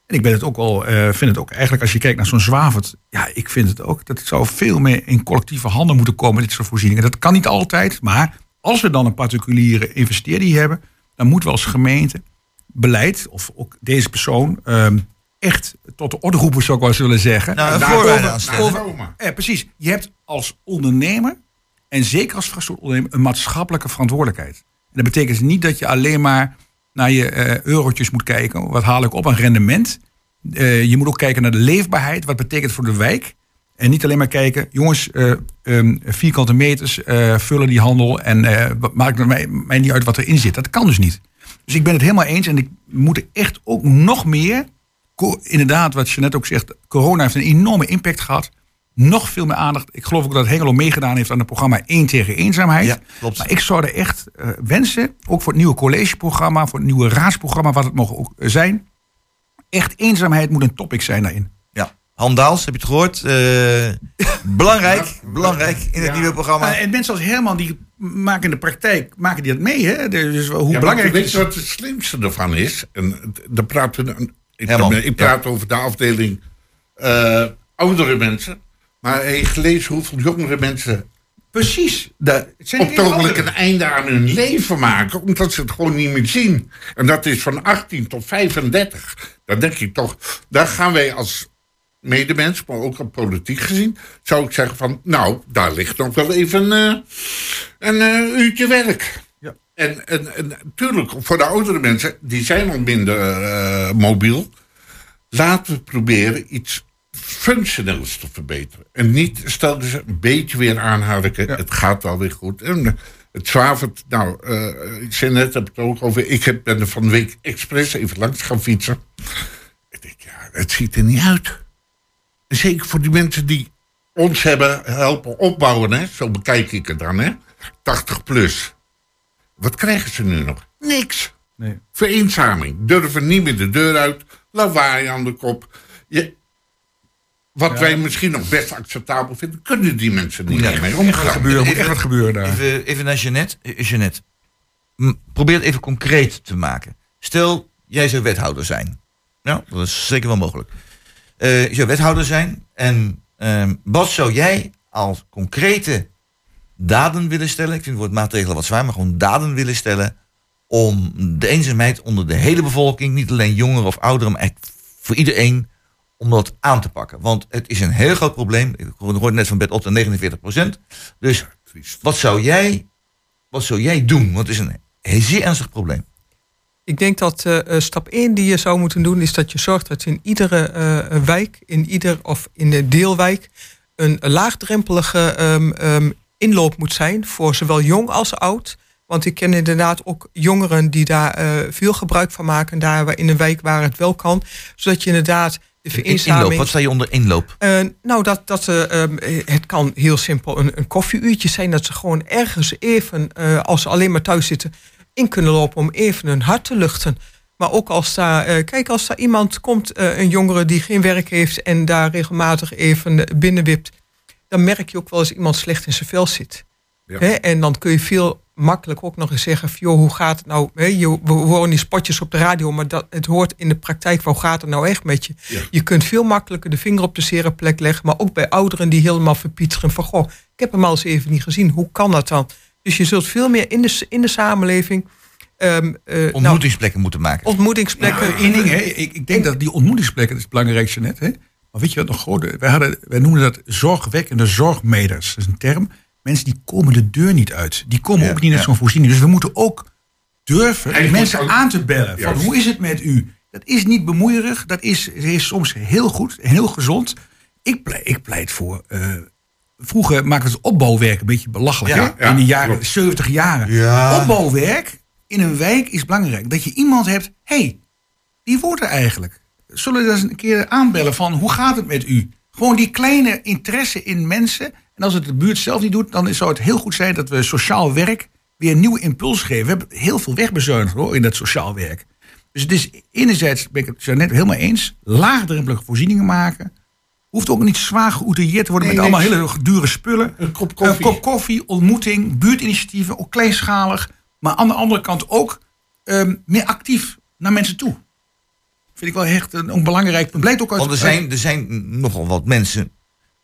En ik ben het ook al, eh, vind het ook eigenlijk als je kijkt naar zo'n zwavert. Ja, ik vind het ook. Dat het zou veel meer in collectieve handen moeten komen, dit soort voorzieningen. Dat kan niet altijd, maar als we dan een particuliere investeerder hebben, dan moeten we als gemeente beleid, of ook deze persoon, ehm, echt tot de orde roepen, zou ik wel eens willen zeggen. Nou, een over-. Eh, precies. Je hebt als ondernemer, en zeker als vastgoedondernemer, een maatschappelijke verantwoordelijkheid. En dat betekent niet dat je alleen maar naar je eh, eurotjes moet kijken. Wat haal ik op aan rendement? Eh, je moet ook kijken naar de leefbaarheid. Wat betekent het voor de wijk? En niet alleen maar kijken, jongens, eh, ehm, vierkante meters eh, vullen die handel. En eh, maakt het mij, mij niet uit wat erin zit. Dat kan dus niet. Dus ik ben het helemaal eens. En ik moet echt ook nog meer. Inderdaad, wat je net ook zegt. Corona heeft een enorme impact gehad. Nog veel meer aandacht. Ik geloof ook dat Hengelo meegedaan heeft aan het programma 1 tegen eenzaamheid. Ja, klopt. Maar ik zou er echt eh, wensen, ook voor het nieuwe collegeprogramma, voor het nieuwe raadsprogramma, wat het mogen ook zijn. Echt eenzaamheid moet een topic zijn daarin. Ja. Han Daals, heb je het gehoord? Eh, <laughs> belangrijk, belangrijk in het Ja. nieuwe programma. En mensen als Herman, die maken in de praktijk maken die dat mee. Hè? Dus hoe Ja, belangrijk weet je wat het slimste ervan is? En dan praten we, ik, Herman, ik praat over de afdeling eh, oudere mensen. Maar je gelezen hoeveel jongere mensen Precies. Op het een einde aan hun leven maken, omdat ze het gewoon niet meer zien. En dat is van 18 tot 35. Dan denk ik toch, daar gaan wij als medemens, maar ook op politiek gezien, zou ik zeggen van, nou, daar ligt nog wel even eh, een eh, uurtje werk. En, en, en natuurlijk, voor de oudere mensen, die zijn al minder eh, mobiel. Laten we proberen iets functioneels te verbeteren. En niet, stel ze een beetje weer aanharken, Ja. het gaat wel weer goed. En eh, het zwavert, nou, eh, ik zei net, heb het ook over, ik heb, ben er van de week expres even langs gaan fietsen. Ik denk, ja, het ziet er niet uit. Zeker voor die mensen die ons hebben helpen opbouwen, hè? zo bekijk ik het dan, hè? 80 plus. Wat krijgen ze nu nog? Niks. Nee. Vereenzaming. Durven niet meer de deur uit. Lawaai aan de kop. Je, wat wij misschien nog best acceptabel vinden, kunnen die mensen niet Nee. meer mee moet wat omgaan. gebeuren, er moet Even- echt wat gebeuren daar. Even, even naar Jeannette. Eh, Jeannette, probeer het even concreet te maken. Stel, jij zou wethouder zijn. Nou, dat is zeker wel mogelijk. Eh, je zou wethouder zijn. En ehm, wat zou jij als concrete daden willen stellen? Ik vind het woord maatregelen wat zwaar, maar gewoon daden willen stellen. Om de eenzaamheid onder de hele bevolking, niet alleen jongeren of ouderen, maar echt voor iedereen, om dat aan te pakken. Want het is een heel groot probleem. Ik hoorde net van Bert Otter 49 procent. Dus wat zou jij, wat zou jij doen? Want het is een zeer ernstig probleem. Ik denk dat eh, eh, stap 1 die je zou moeten doen, is dat je zorgt dat in iedere eh, wijk, in ieder of in de deelwijk, een laagdrempelige ehm, ehm, inloop moet zijn voor zowel jong als oud. Want ik ken inderdaad ook jongeren die daar eh, veel gebruik van maken, daar waar- in een wijk waar het wel kan. Zodat je inderdaad de In- vereenzaming. Inloop, wat sta je onder inloop? Eh, nou, dat, dat, eh, ehm, eh, het kan heel simpel een, een koffieuurtje zijn. Dat ze gewoon ergens even, als ze alleen maar thuis zitten, in kunnen lopen om even hun hart te luchten. Maar ook als daar, kijk, als daar iemand komt, een jongere die geen werk heeft en daar regelmatig even binnenwipt, dan merk je ook wel eens iemand slecht in zijn vel zit. Ja. Hè? En dan kun je veel makkelijk ook nog eens zeggen: van, joh, hoe gaat het nou? Je, we horen die spotjes op de radio, maar dat, het hoort in de praktijk. Hoe gaat het nou echt met je? Ja. Je kunt veel makkelijker de vinger op de zere plek leggen, maar ook bij ouderen die helemaal verpieteren: van goh, ik heb hem al eens even niet gezien. Hoe kan dat dan? Dus je zult veel meer in de, in de samenleving. ehm, eh, nou, Ontmoetingsplekken moeten maken. ontmoetingsplekken. Ding, hè. Ik, ik denk dat die ontmoetingsplekken, dat is het belangrijkste net. Hè. Maar weet je wat nog groot wij, hadden, wij noemden dat zorgwekkende zorgmeters. Dat is een term. Mensen die komen de deur niet uit. Die komen Ja, ook niet naar ja. zo'n voorziening. Dus we moeten ook durven mensen ook- aan te bellen. Van, Juist. hoe is het met u? Dat is niet bemoeierig. Dat is, is soms heel goed, heel gezond. Ik pleit, ik pleit voor... eh, vroeger maakten we het opbouwwerk een beetje belachelijk. Ja, hè? ja, in de jaren klopt. 70 jaren. Ja. Opbouwwerk in een wijk is belangrijk. Dat je iemand hebt... hey, die wordt er eigenlijk. Zullen we eens een keer aanbellen van hoe gaat het met u? Gewoon die kleine interesse in mensen. En als het de buurt zelf niet doet, dan zou het heel goed zijn dat we sociaal werk weer een nieuwe impuls geven. We hebben heel veel wegbezuinigd hoor, in dat sociaal werk. Dus het is enerzijds, ben ik het zo net helemaal eens, laagdrempelige voorzieningen maken. Hoeft ook niet zwaar geoutilleerd te worden Nee, met allemaal hele dure spullen. Een kop koffie. Een kop koffie, ontmoeting, buurtinitiatieven, ook kleinschalig. Maar aan de andere kant ook ehm, meer actief naar mensen toe. Vind ik wel echt een, een belangrijk ook uit... Want er zijn, er zijn nogal wat mensen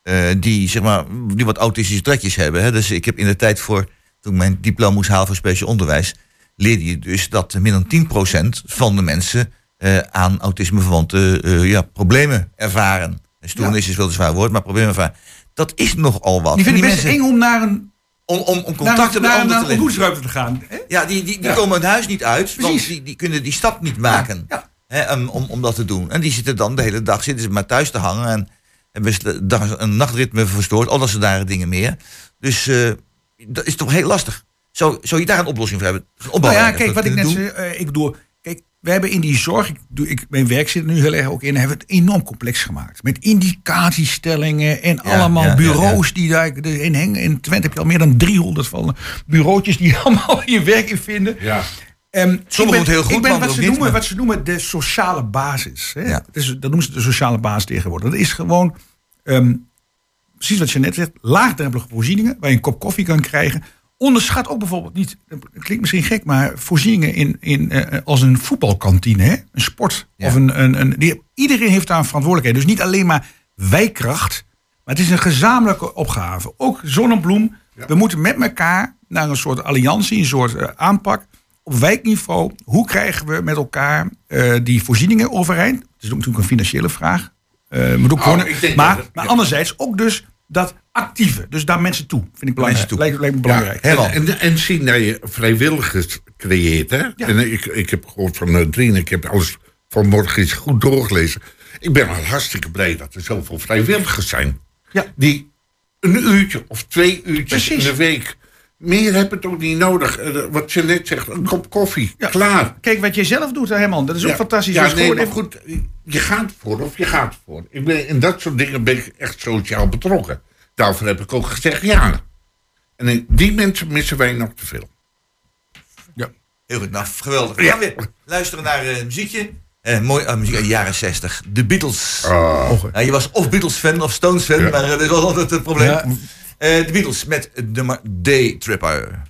eh, die, zeg maar, die wat autistische trekjes hebben. Hè. Dus ik heb in de tijd voor, toen ik mijn diploma moest halen voor speciaal onderwijs, leerde je dus dat meer dan 10% van de mensen eh, aan autismeverwante eh ja, problemen ervaren. En Stoornis is wel een zwaar woord, maar problemen ervaren. Dat is nogal wat. die En vinden het best eng om naar een, om, om, contacten met anderen te leggen. te gaan. Hè? Ja, die, die, die Ja. komen het huis niet uit, want Precies. die, die kunnen die stap niet maken Ja. Hè, om, om, om dat te doen. En die zitten dan de hele dag zitten ze maar thuis te hangen en hebben een nachtritme verstoord, al dat soort rare dingen meer. Dus eh, dat is toch heel lastig. Zou, zou je daar een oplossing voor hebben? Nou ja, kijk, wat ik net zei. eh, ik bedoel, kijk, we hebben in die zorg, ik doe, ik, mijn werk zit er nu heel erg ook in, hebben we het enorm complex gemaakt. Met indicatiestellingen en allemaal ja, ja, bureaus die daar in hangen. In Twente heb je al meer dan 300 van bureautjes die <laughs> allemaal je werk in vinden. Ja. Ehm, doen het heel goed, Ik ben wat ze, noemen, maar- wat ze noemen de sociale basis. Hè? Ja. Dat, is, dat noemen ze de sociale basis tegenwoordig. Dat is gewoon, ehm, precies wat je net zegt, laagdrempelige voorzieningen... waar je een kop koffie kan krijgen. onderschat ook bijvoorbeeld niet, dat klinkt misschien gek, maar voorzieningen in, in, eh, als een voetbalkantine, hè? een sport. Ja. Of een, een, een, die, iedereen heeft daar een verantwoordelijkheid. Dus niet alleen maar wijkracht, maar het is een gezamenlijke opgave. Ook Zonnebloem, we moeten met elkaar naar een soort alliantie, een soort eh, aanpak. Op wijkniveau, hoe krijgen we met elkaar eh, die voorzieningen overeind? Het is ook natuurlijk een financiële vraag. Eh, moet ook Oh, maar, dat het- maar ja. anderzijds ook dus dat actieve. Dus daar mensen toe. Vind ik belangrijk. Toe. Lijkt, lijkt me belangrijk. Ja, en, en, en zien dat je vrijwilligers creëert. Hè? En ik, ik heb gehoord van uh, Drien, ik heb alles vanmorgen eens goed doorgelezen. Ik ben al hartstikke blij dat er zoveel vrijwilligers zijn. Ja. Die een uurtje of twee uurtjes Precies. in de week. Meer heb het ook niet nodig. Eh, wat je net zegt, een kop koffie. Ja. Klaar. Kijk wat jij zelf doet, hè, Herman. Dat is ook Ja. fantastisch. Ja, Dat is nee, maar goed, je gaat voor of je gaat voor. Ik ben, in dat soort dingen ben ik echt sociaal betrokken. Daarvoor heb ik ook gezegd ja. En die mensen missen wij nog te veel. Heel goed, nou geweldig. We gaan weer luisteren naar eh, muziekje. Eh, mooi muziek uit de jaren 60. De Beatles. Ja, je was of Beatles-fan of Stones-fan, Ja. maar dat was altijd het probleem. Eh, de Beatles met de nummer Day Tripper.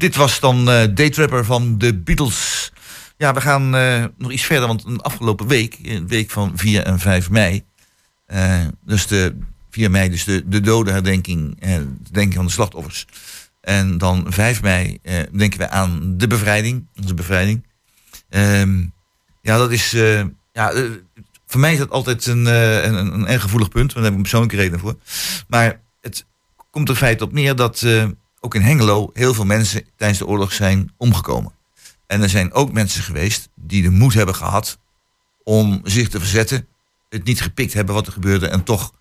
Dit was dan eh Daytrapper van de Beatles. Ja, we gaan eh, nog iets verder, want een afgelopen week, een week van 4 en 5 mei, eh, dus de 4 mei, dus de, de dodenherdenking, eh, de denking van de slachtoffers. En dan 5 mei denken we aan de bevrijding, onze bevrijding. Ehm, ja, dat is, ja, voor mij is dat altijd een, een, een, erg gevoelig punt, want daar heb ik een persoonlijke reden voor. Maar het komt er feit op neer dat ook in Hengelo heel veel mensen tijdens de oorlog zijn omgekomen. En er zijn ook mensen geweest die de moed hebben gehad om zich te verzetten, het niet gepikt hebben wat er gebeurde en toch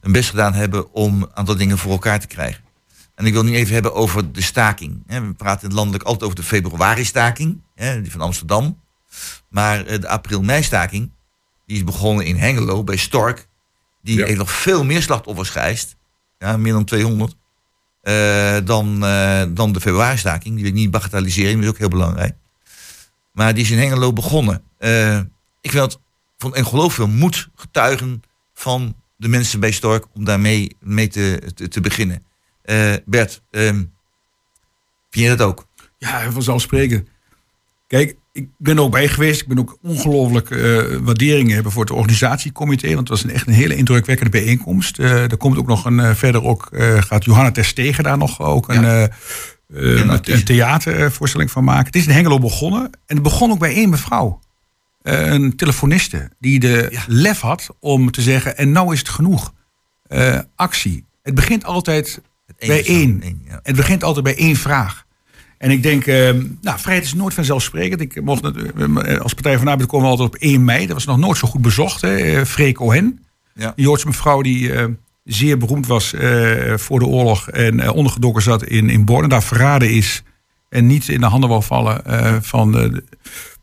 hun best gedaan hebben om een aantal dingen voor elkaar te krijgen. En ik wil nu even hebben over de staking. We praten landelijk altijd over de februari-staking, die van Amsterdam. Maar eh, de april-mei-staking, die is begonnen in Hengelo bij Stork. Die Ja. heeft nog veel meer slachtoffers geëist. Ja, meer dan 200. Eh, dan, eh, dan de februaristaking. Die wil niet bagatelliseren, is ook heel belangrijk. Maar die is in Hengelo begonnen. Eh, ik dat van ongelooflijk veel moed getuigen van de mensen bij Stork om daarmee mee te, te, beginnen. Bert, ehm, vind je dat ook? Ja, vanzelfsprekend. Kijk, ik ben er ook bij geweest. Ik ben ook ongelooflijk eh waardering hebben voor het organisatiecomité. Want het was een, echt een hele indrukwekkende bijeenkomst. Eh, er komt ook nog een, eh, verder ook, gaat Johanna Terstegen daar nog ook een, Ja. een theatervoorstelling van maken. Het is in Hengelo begonnen. En het begon ook bij één mevrouw. Een telefoniste die de Ja. lef had om te zeggen, en nou is het genoeg. Actie. Het begint altijd bij één. één. Het begint altijd bij één vraag. En ik denk, eh, nou, vrijheid is nooit vanzelfsprekend. Ik mocht eh, als Partij van de Arbeid komen we altijd op 1 mei. Dat was nog nooit zo goed bezocht. Hè. Eh, Freek Cohen, Ja. een Joodse mevrouw die eh, zeer beroemd was voor de oorlog en ondergedoken zat in, in Born. En daar verraden is en niet in de handen wou vallen van de,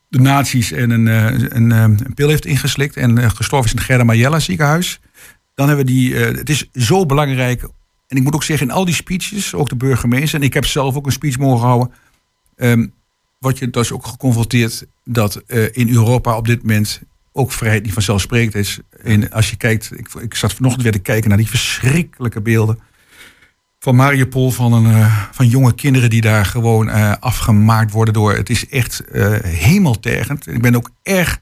de nazi's en een, een, een pil heeft ingeslikt. En gestorven is in het Gerda Majella ziekenhuis. Dan hebben we die, het is zo belangrijk. En ik moet ook zeggen, in al die speeches, ook de burgemeester, en ik heb zelf ook een speech mogen houden. ehm, word je dus ook geconfronteerd dat eh, in Europa op dit moment ook vrijheid niet vanzelfsprekend is. En als je kijkt, ik, ik zat vanochtend weer te kijken naar die verschrikkelijke beelden van Mariupol, van, een, eh, van jonge kinderen die daar gewoon eh, afgemaakt worden door. Het is echt hemeltergend. Ik ben ook erg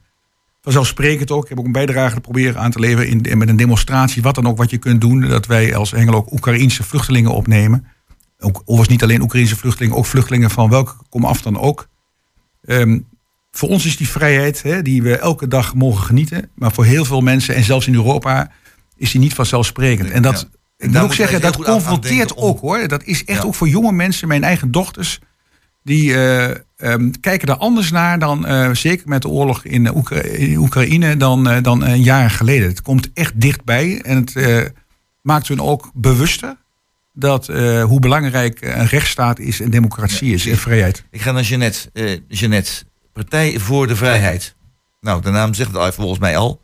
vanzelfsprekend ook. Ik heb ook een bijdrage proberen aan te leveren in, in- met een demonstratie, wat dan ook wat je kunt doen, dat wij als Engelo ook Oekraïnse vluchtelingen opnemen. Ook, overigens niet alleen Oekraïnse vluchtelingen, ook vluchtelingen van welke kom af dan ook. Ehm, voor ons is die vrijheid, hè, die we elke dag mogen genieten, maar voor heel veel mensen en zelfs in Europa is die niet vanzelfsprekend. En dat, Ja. ik moet ook zeggen, dat confronteert om- ook hoor. Dat is echt Ja. ook voor jonge mensen, mijn eigen dochters, die eh, ehm, kijken er anders naar dan, eh, zeker met de oorlog in, Oekra- in Oekraïne, dan, eh, dan een jaar geleden. Het komt echt dichtbij en het eh, maakt hun ook bewuster dat eh, hoe belangrijk een rechtsstaat is en democratie is en vrijheid. Ik ga naar Jeannette. Eh Jeannette, Partij voor de Vrijheid. Nou, de naam zegt het al volgens mij al.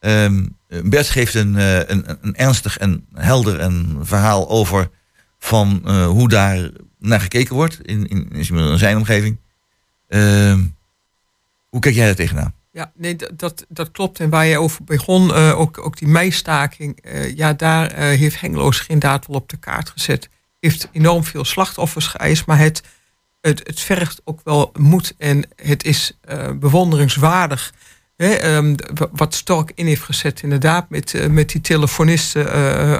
Ehm, Bert geeft een, eh, een, een ernstig en helder en verhaal over van eh, hoe daar naar gekeken wordt in, in, in zijn omgeving. Ehm, hoe kijk jij daar tegenaan? Ja, nee, dat, dat, dat klopt. En waar je over begon, eh, ook, ook die meistaking, eh, ja, daar eh, heeft Hengelo zich inderdaad wel op de kaart gezet. Heeft enorm veel slachtoffers geëist, maar het, het, het vergt ook wel moed en het is bewonderingswaardig. Hè, ehm, wat Stork in heeft gezet, inderdaad, met, met die telefonisten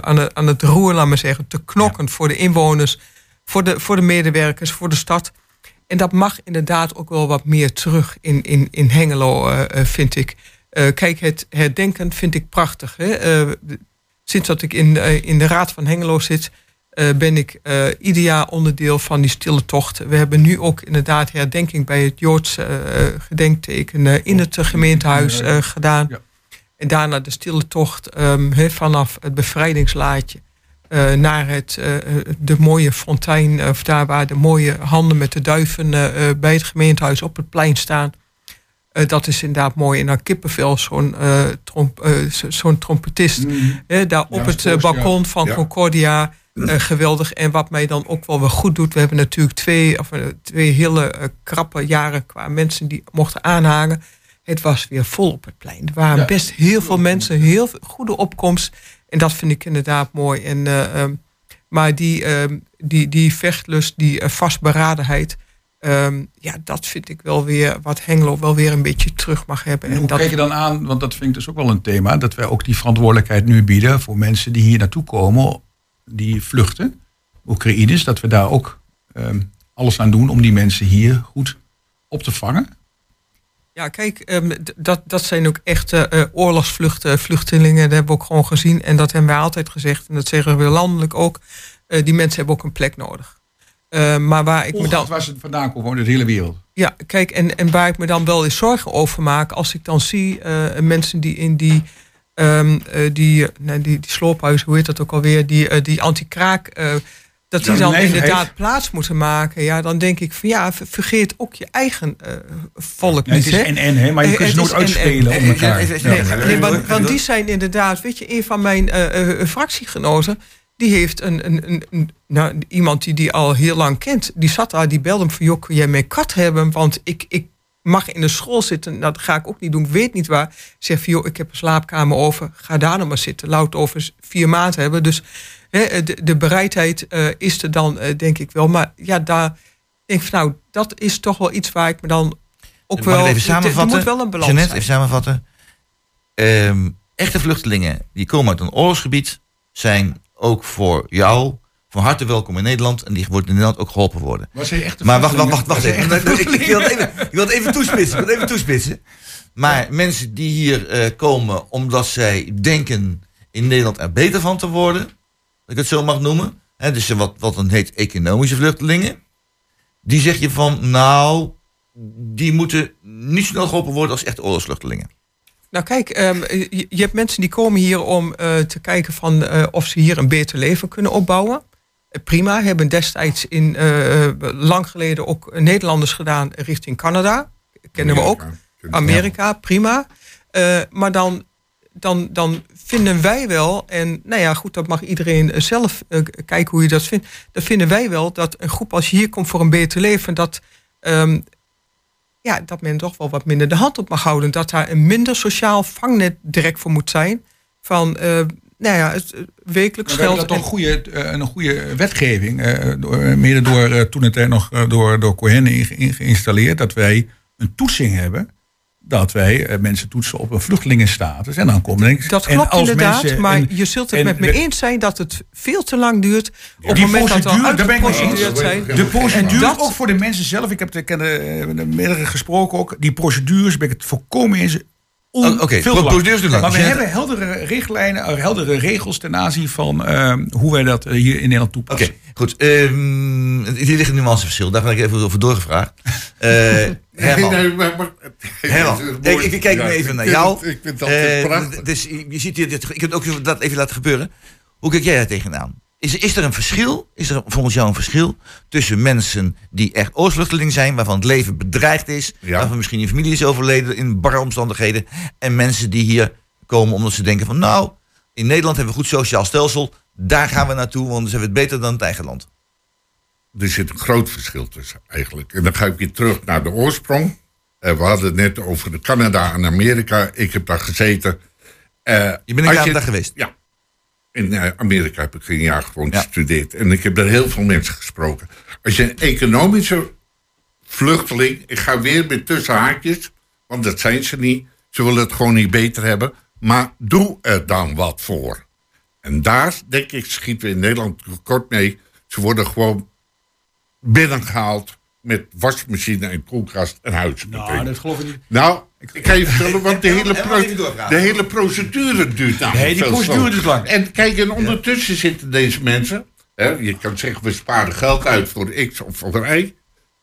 aan, het, aan het roer, laat maar zeggen, te knokken voor de inwoners, voor de, voor de medewerkers, voor de stad. En dat mag inderdaad ook wel wat meer terug in, in, in Hengelo, eh, eh, vind ik. Eh, kijk, het herdenken vind ik prachtig. Hè? Sinds dat ik in, in de Raad van Hengelo zit, ben ik ieder jaar onderdeel van die stille tocht. We hebben nu ook inderdaad herdenking bij het Joodse eh, gedenkteken in het eh, gemeentehuis eh, gedaan. Ja. En daarna de stille tocht ehm, vanaf het bevrijdingslaadje eh, naar het, eh, eh, de mooie fontein, of daar waar de mooie handen met de duiven bij het gemeentehuis op het plein staan. Dat is inderdaad mooi. En dan kippenvel, zo'n tromp, zo- zo'n trompetist. hè, daar op Ja, het balkon van Ja. Concordia. geweldig. En wat mij dan ook wel weer goed doet. We hebben natuurlijk twee, of, twee hele krappe jaren qua mensen die mochten aanhangen. Het was weer vol op het plein. Er waren Ja. best heel veel mensen, heel veel goede opkomst. En dat vind ik inderdaad mooi. En, eh, ehm, maar die, ehm, die, die vechtlust, die eh, vastberadenheid. ehm, ja, dat vind ik wel weer wat Hengelo wel weer een beetje terug mag hebben. En En hoe dat, kijk je dan aan, want dat vind ik dus ook wel een thema, dat wij ook die verantwoordelijkheid nu bieden voor mensen die hier naartoe komen, die vluchten, Oekraïners, dat we daar ook alles aan doen om die mensen hier goed op te vangen. Ja, kijk, ehm, dat, dat zijn ook echte eh oorlogsvluchten, vluchtelingen. Dat hebben we ook gewoon gezien. En dat hebben wij altijd gezegd. En dat zeggen we landelijk ook. Eh, die mensen hebben ook een plek nodig. Eh, maar waar ik me dan. Waar ze vandaan komen, de hele wereld. Ja, kijk, en, en waar ik me dan wel eens zorgen over maak, als ik dan zie eh, mensen die in die, ehm, eh, die, eh, nee, die, die sloophuizen, hoe heet dat ook alweer, die, eh, die anti-kraak, eh, dat die dan inderdaad plaats moeten maken. Ja, dan denk ik van ja, ver- vergeet ook je eigen eh, volk Ja, het niet. is hè? en-en, hè, maar je Eh, kunt ze het nooit uitspelen om elkaar. Nee, want, want die zijn inderdaad, weet je, een van mijn eh, eh, fractiegenoten, die heeft een, een, een, een- nou, iemand die die al heel lang kent. Die zat daar, die belde hem van, joh, kun jij mijn kat hebben? Want ik, ik mag in de school zitten. Nou, dat ga ik ook niet doen, ik weet niet waar. Zeg van, joh, ik heb een slaapkamer over. Ga daar nog maar zitten. Laat over vier maanden hebben. Dus hè, de, de bereidheid eh, is er dan, eh, denk ik wel. Maar ja, daar denk ik van, nou, dat is toch wel iets waar ik me dan ook Mag wel... ik even samenvatten? Er moet wel een balans Jeannette, zijn. even samenvatten. Ehm, echte vluchtelingen die komen uit een oorlogsgebied... zijn ook voor jou van harte welkom in Nederland... en die worden in Nederland ook geholpen worden. Maar wacht, wacht, wacht, wacht even. Ik, ik wil het even. Ik wil het even toespitsen. Ik wil even toespitsen. Maar mensen die hier eh, komen omdat zij denken in Nederland er beter van te worden, ik het zo mag noemen, hè, dus wat, wat dan heet economische vluchtelingen, die zeg je van, nou, die moeten niet snel geholpen worden als echte oorlogsvluchtelingen. Nou kijk, ehm, je, je hebt mensen die komen hier om eh, te kijken van, eh, of ze hier een beter leven kunnen opbouwen. Eh, prima, hebben destijds in, lang geleden ook Nederlanders gedaan richting Canada. Kennen we ook. Amerika, prima. Eh, maar dan, dan, dan vinden wij wel, en nou ja, goed, dat mag iedereen eh, zelf eh, kijken hoe je dat vindt. Dan vinden wij wel dat een groep als je hier komt voor een beter leven, dat, ehm, ja, dat men toch wel wat minder de hand op mag houden. Dat daar een minder sociaal vangnet direct voor moet zijn. Van, eh, nou ja, het wekelijks Maar we hebben geld. dat toch een goede, een goede wetgeving, eh, door, mede door toen het tijd nog door, door Cohen in- in- geïnstalleerd, dat wij een toetsing hebben. Dat wij eh, mensen toetsen op een vluchtelingenstatus. En dan komen denk ik. Dat en klopt als inderdaad, mensen- maar en- je zult het en met me eens zijn dat het veel te lang duurt. op het moment dat we procedure, daar ben ik mee eens. uitgeprocedeerd zijn. De procedure, dat- ook voor de mensen zelf. Ik heb de, de, meerdere gesproken ook. Die procedures ben ik het volkomen eens. Oh, oké, lang. procedures lang. Maar we hebben heldere richtlijnen, eh, heldere regels ten aanzien van eh, hoe wij dat eh, hier in Nederland Oké, toepassen. goed. ehm hier ligt een nuanceverschil. Daar ben ik even over doorgevraagd. Eh <laughs> Herman. Nee, nee, maar, maar, Herman, <laughs> ik, ik kijk Ja, nu even naar jou. het- Ik vind prachtig. Dus je je ziet hier, dit- ik heb ook dat even laten gebeuren. Hoe kijk jij daar tegenaan? Is, is er een verschil, is er volgens jou een verschil tussen mensen die echt oorlogsvluchteling zijn, waarvan het leven bedreigd is, Ja. waarvan misschien een familie is overleden in barre omstandigheden, en mensen die hier komen omdat ze denken van nou, in Nederland hebben we een goed sociaal stelsel, daar gaan we naartoe, want zijn we het beter dan het eigen land. Er zit een groot verschil tussen eigenlijk. En dan ga ik weer terug naar de oorsprong. Eh, we hadden het net over Canada en Amerika. Ik heb daar gezeten. Eh, Je bent in Canada geweest? Ja. In eh, Amerika heb ik een jaar gewoon Ja. gestudeerd. En ik heb daar heel veel mensen gesproken. Als je een economische vluchteling... Ik ga weer met tussen haakjes, want dat zijn ze niet. Ze willen het gewoon niet beter hebben. Maar doe er dan wat voor. En daar, denk ik, schieten we in Nederland kort mee. Ze worden gewoon binnengehaald met wasmachine en koelkast en huis. Nou, dat geloof ik niet. Nou, ik ga je vertellen, want de hele, de hele procedure duurt namelijk Nee, die procedure duurt lang. En kijk, en ondertussen zitten deze mensen... Hè, je kan zeggen, we sparen geld uit voor X of voor Y.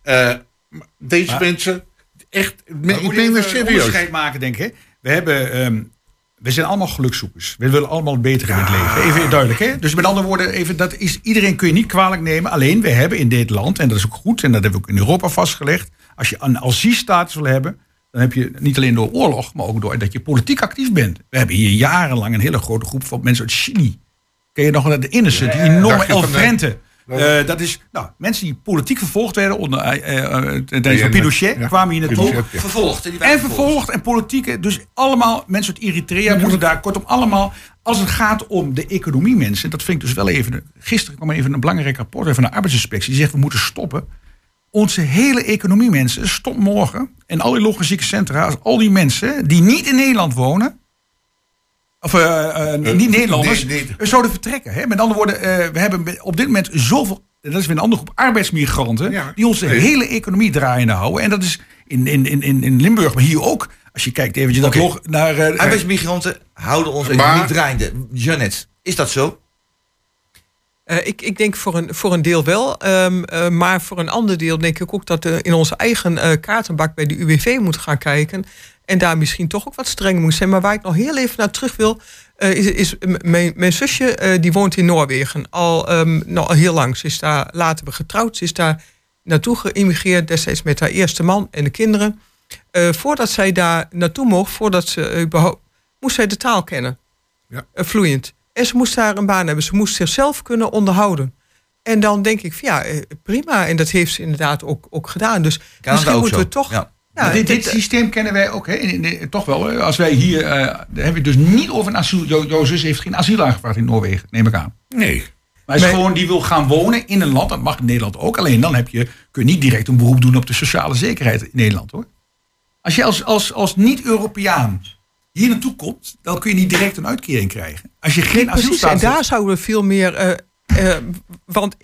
Eh, maar deze mensen, echt, ik ben er een serieus. onderscheid maken, denk ik. hè. We, hebben, ehm, we zijn allemaal gelukzoekers. We willen allemaal beter in het leven. Even duidelijk, hè? Dus met andere woorden, even, dat is, iedereen kun je niet kwalijk nemen. Alleen, we hebben in dit land, en dat is ook goed... en dat hebben we ook in Europa vastgelegd... als je een asielstatus wil hebben... dan heb je niet alleen door oorlog, maar ook door dat je politiek actief bent. We hebben hier jarenlang een hele grote groep van mensen uit Chili. Ken je nog de Innocent, die enorme Dacht Eh, dat is nou, mensen die politiek vervolgd werden onder eh, eh, eh, tijdens Ja, Pinochet, ja. kwamen hier naartoe. Pinochet, ja. Vervolgd. En vervolgd en politieke. Dus allemaal mensen uit Eritrea moeten daar kortom allemaal. Als het gaat om de economie mensen. Dat vind ik dus wel even. Gisteren kwam er even een belangrijk rapport van de arbeidsinspectie. Die zegt we moeten stoppen. Onze hele economie mensen stopt morgen. En al die logistieke centra. Als al die mensen die niet in Nederland wonen. Of eh, eh, niet Nederlanders. nee, nee. zouden vertrekken. Hè? Met andere woorden, we hebben op dit moment zoveel. Dat is weer een andere groep arbeidsmigranten. Ja. Die onze Nee. hele economie draaiende houden. En dat is in, in, in, in in Limburg, maar hier ook. Als je kijkt eventjes log naar... eh, Arbeidsmigranten houden ons Maar- economie draaiende. Janet, is dat zo? Eh, ik, ik denk voor een, voor een deel wel. ehm, eh, maar voor een ander deel denk ik ook dat we in onze eigen eh, kaartenbak bij de UWV moeten gaan kijken. En daar misschien toch ook wat strenger moet zijn. Maar waar ik nog heel even naar terug wil. eh, is, is mijn, mijn zusje eh, die woont in Noorwegen al, ehm, nou, al heel lang. Ze is daar later getrouwd. Ze is daar naartoe geïmigreerd. Destijds met haar eerste man en de kinderen. Eh, voordat zij daar naartoe mocht, voordat ze überhaupt, moest zij de taal kennen. Ja. Eh, vloeiend. En ze moest daar een baan hebben. Ze moest zichzelf kunnen onderhouden. En dan denk ik, van, ja, eh, prima. En dat heeft ze inderdaad ook, ook gedaan. Dus Canada misschien ook moeten zo. we toch... Ja. Ja, dit, dit dit- systeem kennen wij ook, hè? In- in- toch wel. Als wij hier, eh daar hebben we het dus niet over een asiel. Jo, jo zus heeft geen asiel aangevraagd in Noorwegen, neem ik aan. Nee. Maar is Nee. gewoon, die wil gaan wonen in een land, dat mag in Nederland ook. Alleen dan heb je, kun je niet direct een beroep doen op de sociale zekerheid in Nederland hoor. Als je als, als, als niet-Europeaan hier naartoe komt, dan kun je niet direct een uitkering krijgen. Als je geen Precies, en daar zouden we veel meer. eh, eh, want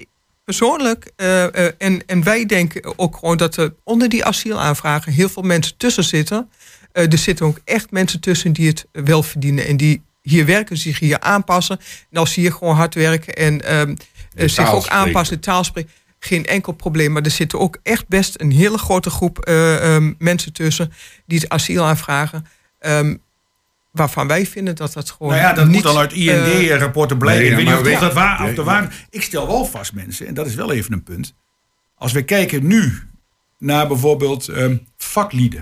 persoonlijk, eh, eh, en, en wij denken ook gewoon dat er onder die asielaanvragen heel veel mensen tussen zitten. Eh, er zitten ook echt mensen tussen die het wel verdienen en die hier werken, zich hier aanpassen. En als ze hier gewoon hard werken en ehm, eh, zich ook spreken. aanpassen, taal spreken, geen enkel probleem. Maar er zitten ook echt best een hele grote groep eh, ehm, mensen tussen die het asiel aanvragen. ehm, waarvan wij vinden dat dat gewoon. Nou ja, dat niet, moet dan uit eh, IND-rapporten blijken. nee, ik weet niet of dat waar, of waar. Ik stel wel vast, mensen, en dat is wel even een punt. Als we kijken nu naar bijvoorbeeld ehm, vaklieden.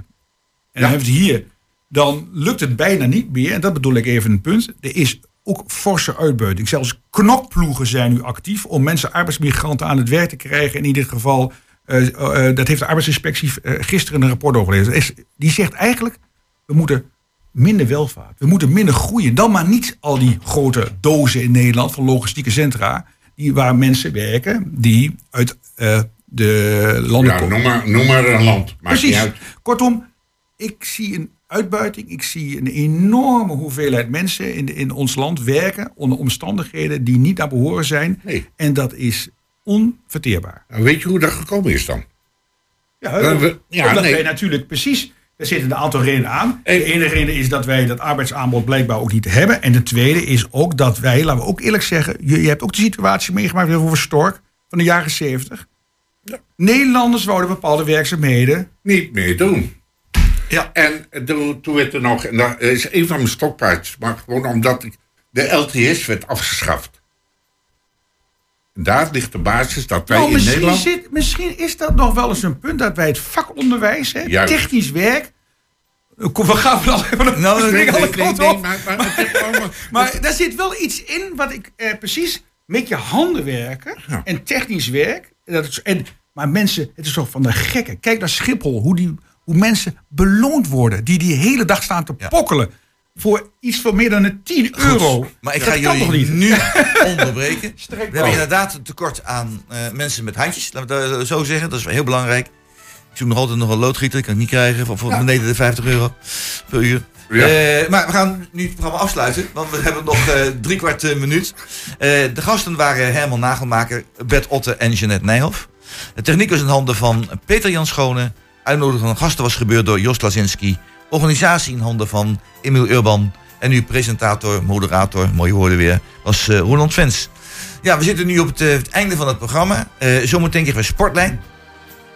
En dan hebben we het hier. Dan lukt het bijna niet meer. En dat bedoel ik even een punt. Er is ook forse uitbuiting. Zelfs knokploegen zijn nu actief om mensen, arbeidsmigranten, aan het werk te krijgen. In ieder geval, eh, eh, dat heeft de arbeidsinspectie eh, gisteren een rapport over gelezen. Is- Die zegt eigenlijk, we moeten minder welvaart. We moeten minder groeien. Dan maar niet al die grote dozen in Nederland van logistieke centra. Die, waar mensen werken die uit eh, de landen Ja, komen. noem maar, noem maar een land. Maakt Precies. uit. Kortom, ik zie een uitbuiting. Ik zie een enorme hoeveelheid mensen in, in ons land werken onder omstandigheden die niet naar behoren zijn. Nee. En dat is onverteerbaar. En Weet je hoe dat gekomen is dan? Ja, Ja, we- ja, omdat nee. wij natuurlijk precies. Er zitten een aantal redenen aan. De ene reden is dat wij dat arbeidsaanbod blijkbaar ook niet hebben. En de tweede is ook dat wij, laten we ook eerlijk zeggen. Je, je hebt ook de situatie meegemaakt over Stork van de jaren 70. Nederlanders wouden bepaalde werkzaamheden. Niet meer doen. Ja. En toen, toen werd er nog, en dat is een van mijn stokpaardjes, maar gewoon omdat ik, de LTS werd afgeschaft. Daar ligt de basis dat wij Nou, in Nederland... zit, misschien is dat nog wel eens een punt dat wij het vakonderwijs, hè, technisch werk. We gaan wel even Nou, <laughs> nee, alle nee, nee, op. <laughs> maar, maar, daar zit wel iets in wat ik eh, precies met je handen werken Ja. en technisch werk. Dat is, en, maar mensen, het is toch van de gekken. Kijk naar Schiphol, hoe, die, hoe mensen beloond worden. Die die hele dag staan te Ja. pokkelen. Voor iets van meer dan een 10 euro. Maar ik Dat ga jullie niet? nu <laughs> onderbreken. We hebben inderdaad een tekort aan eh, mensen met handjes. Laten we dat zo zeggen. Dat is wel heel belangrijk. Ik zoek nog altijd nog een loodgieter. Ik kan het niet krijgen voor, voor Ja. beneden de 50 euro per uur. Ja. Eh, maar we gaan nu het programma afsluiten. Want we hebben nog eh drie kwart eh, minuut. Eh, de gasten waren Herman Nagelmaker, Bert Otte en Jeanette Nijhoff. De techniek was in handen van Peter Jan Schone. Uitnodiging van gasten was gebeurd door Jos Lazinski. Organisatie in handen van Emiel Urban. En nu presentator, moderator, mooie woorden weer, was eh Roland Vens. Ja, we zitten nu op het, eh, het einde van het programma. Eh, zometeen krijgen we Sportlijn.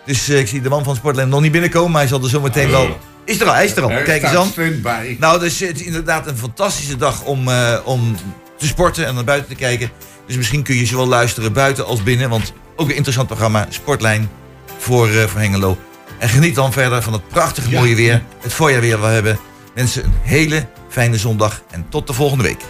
Dus ik zie de man van Sportlijn nog niet binnenkomen, maar hij zal er zometeen wel... Is er al, hij is er al. Kijk eens aan. Nou, dus het is inderdaad een fantastische dag om, om te sporten en naar buiten te kijken. Dus misschien kun je zowel luisteren buiten als binnen. Want ook een interessant programma, Sportlijn, voor, voor Hengelo. En geniet dan verder van het prachtige mooie weer. Het voorjaar weer we hebben. Mensen, een hele fijne zondag en tot de volgende week.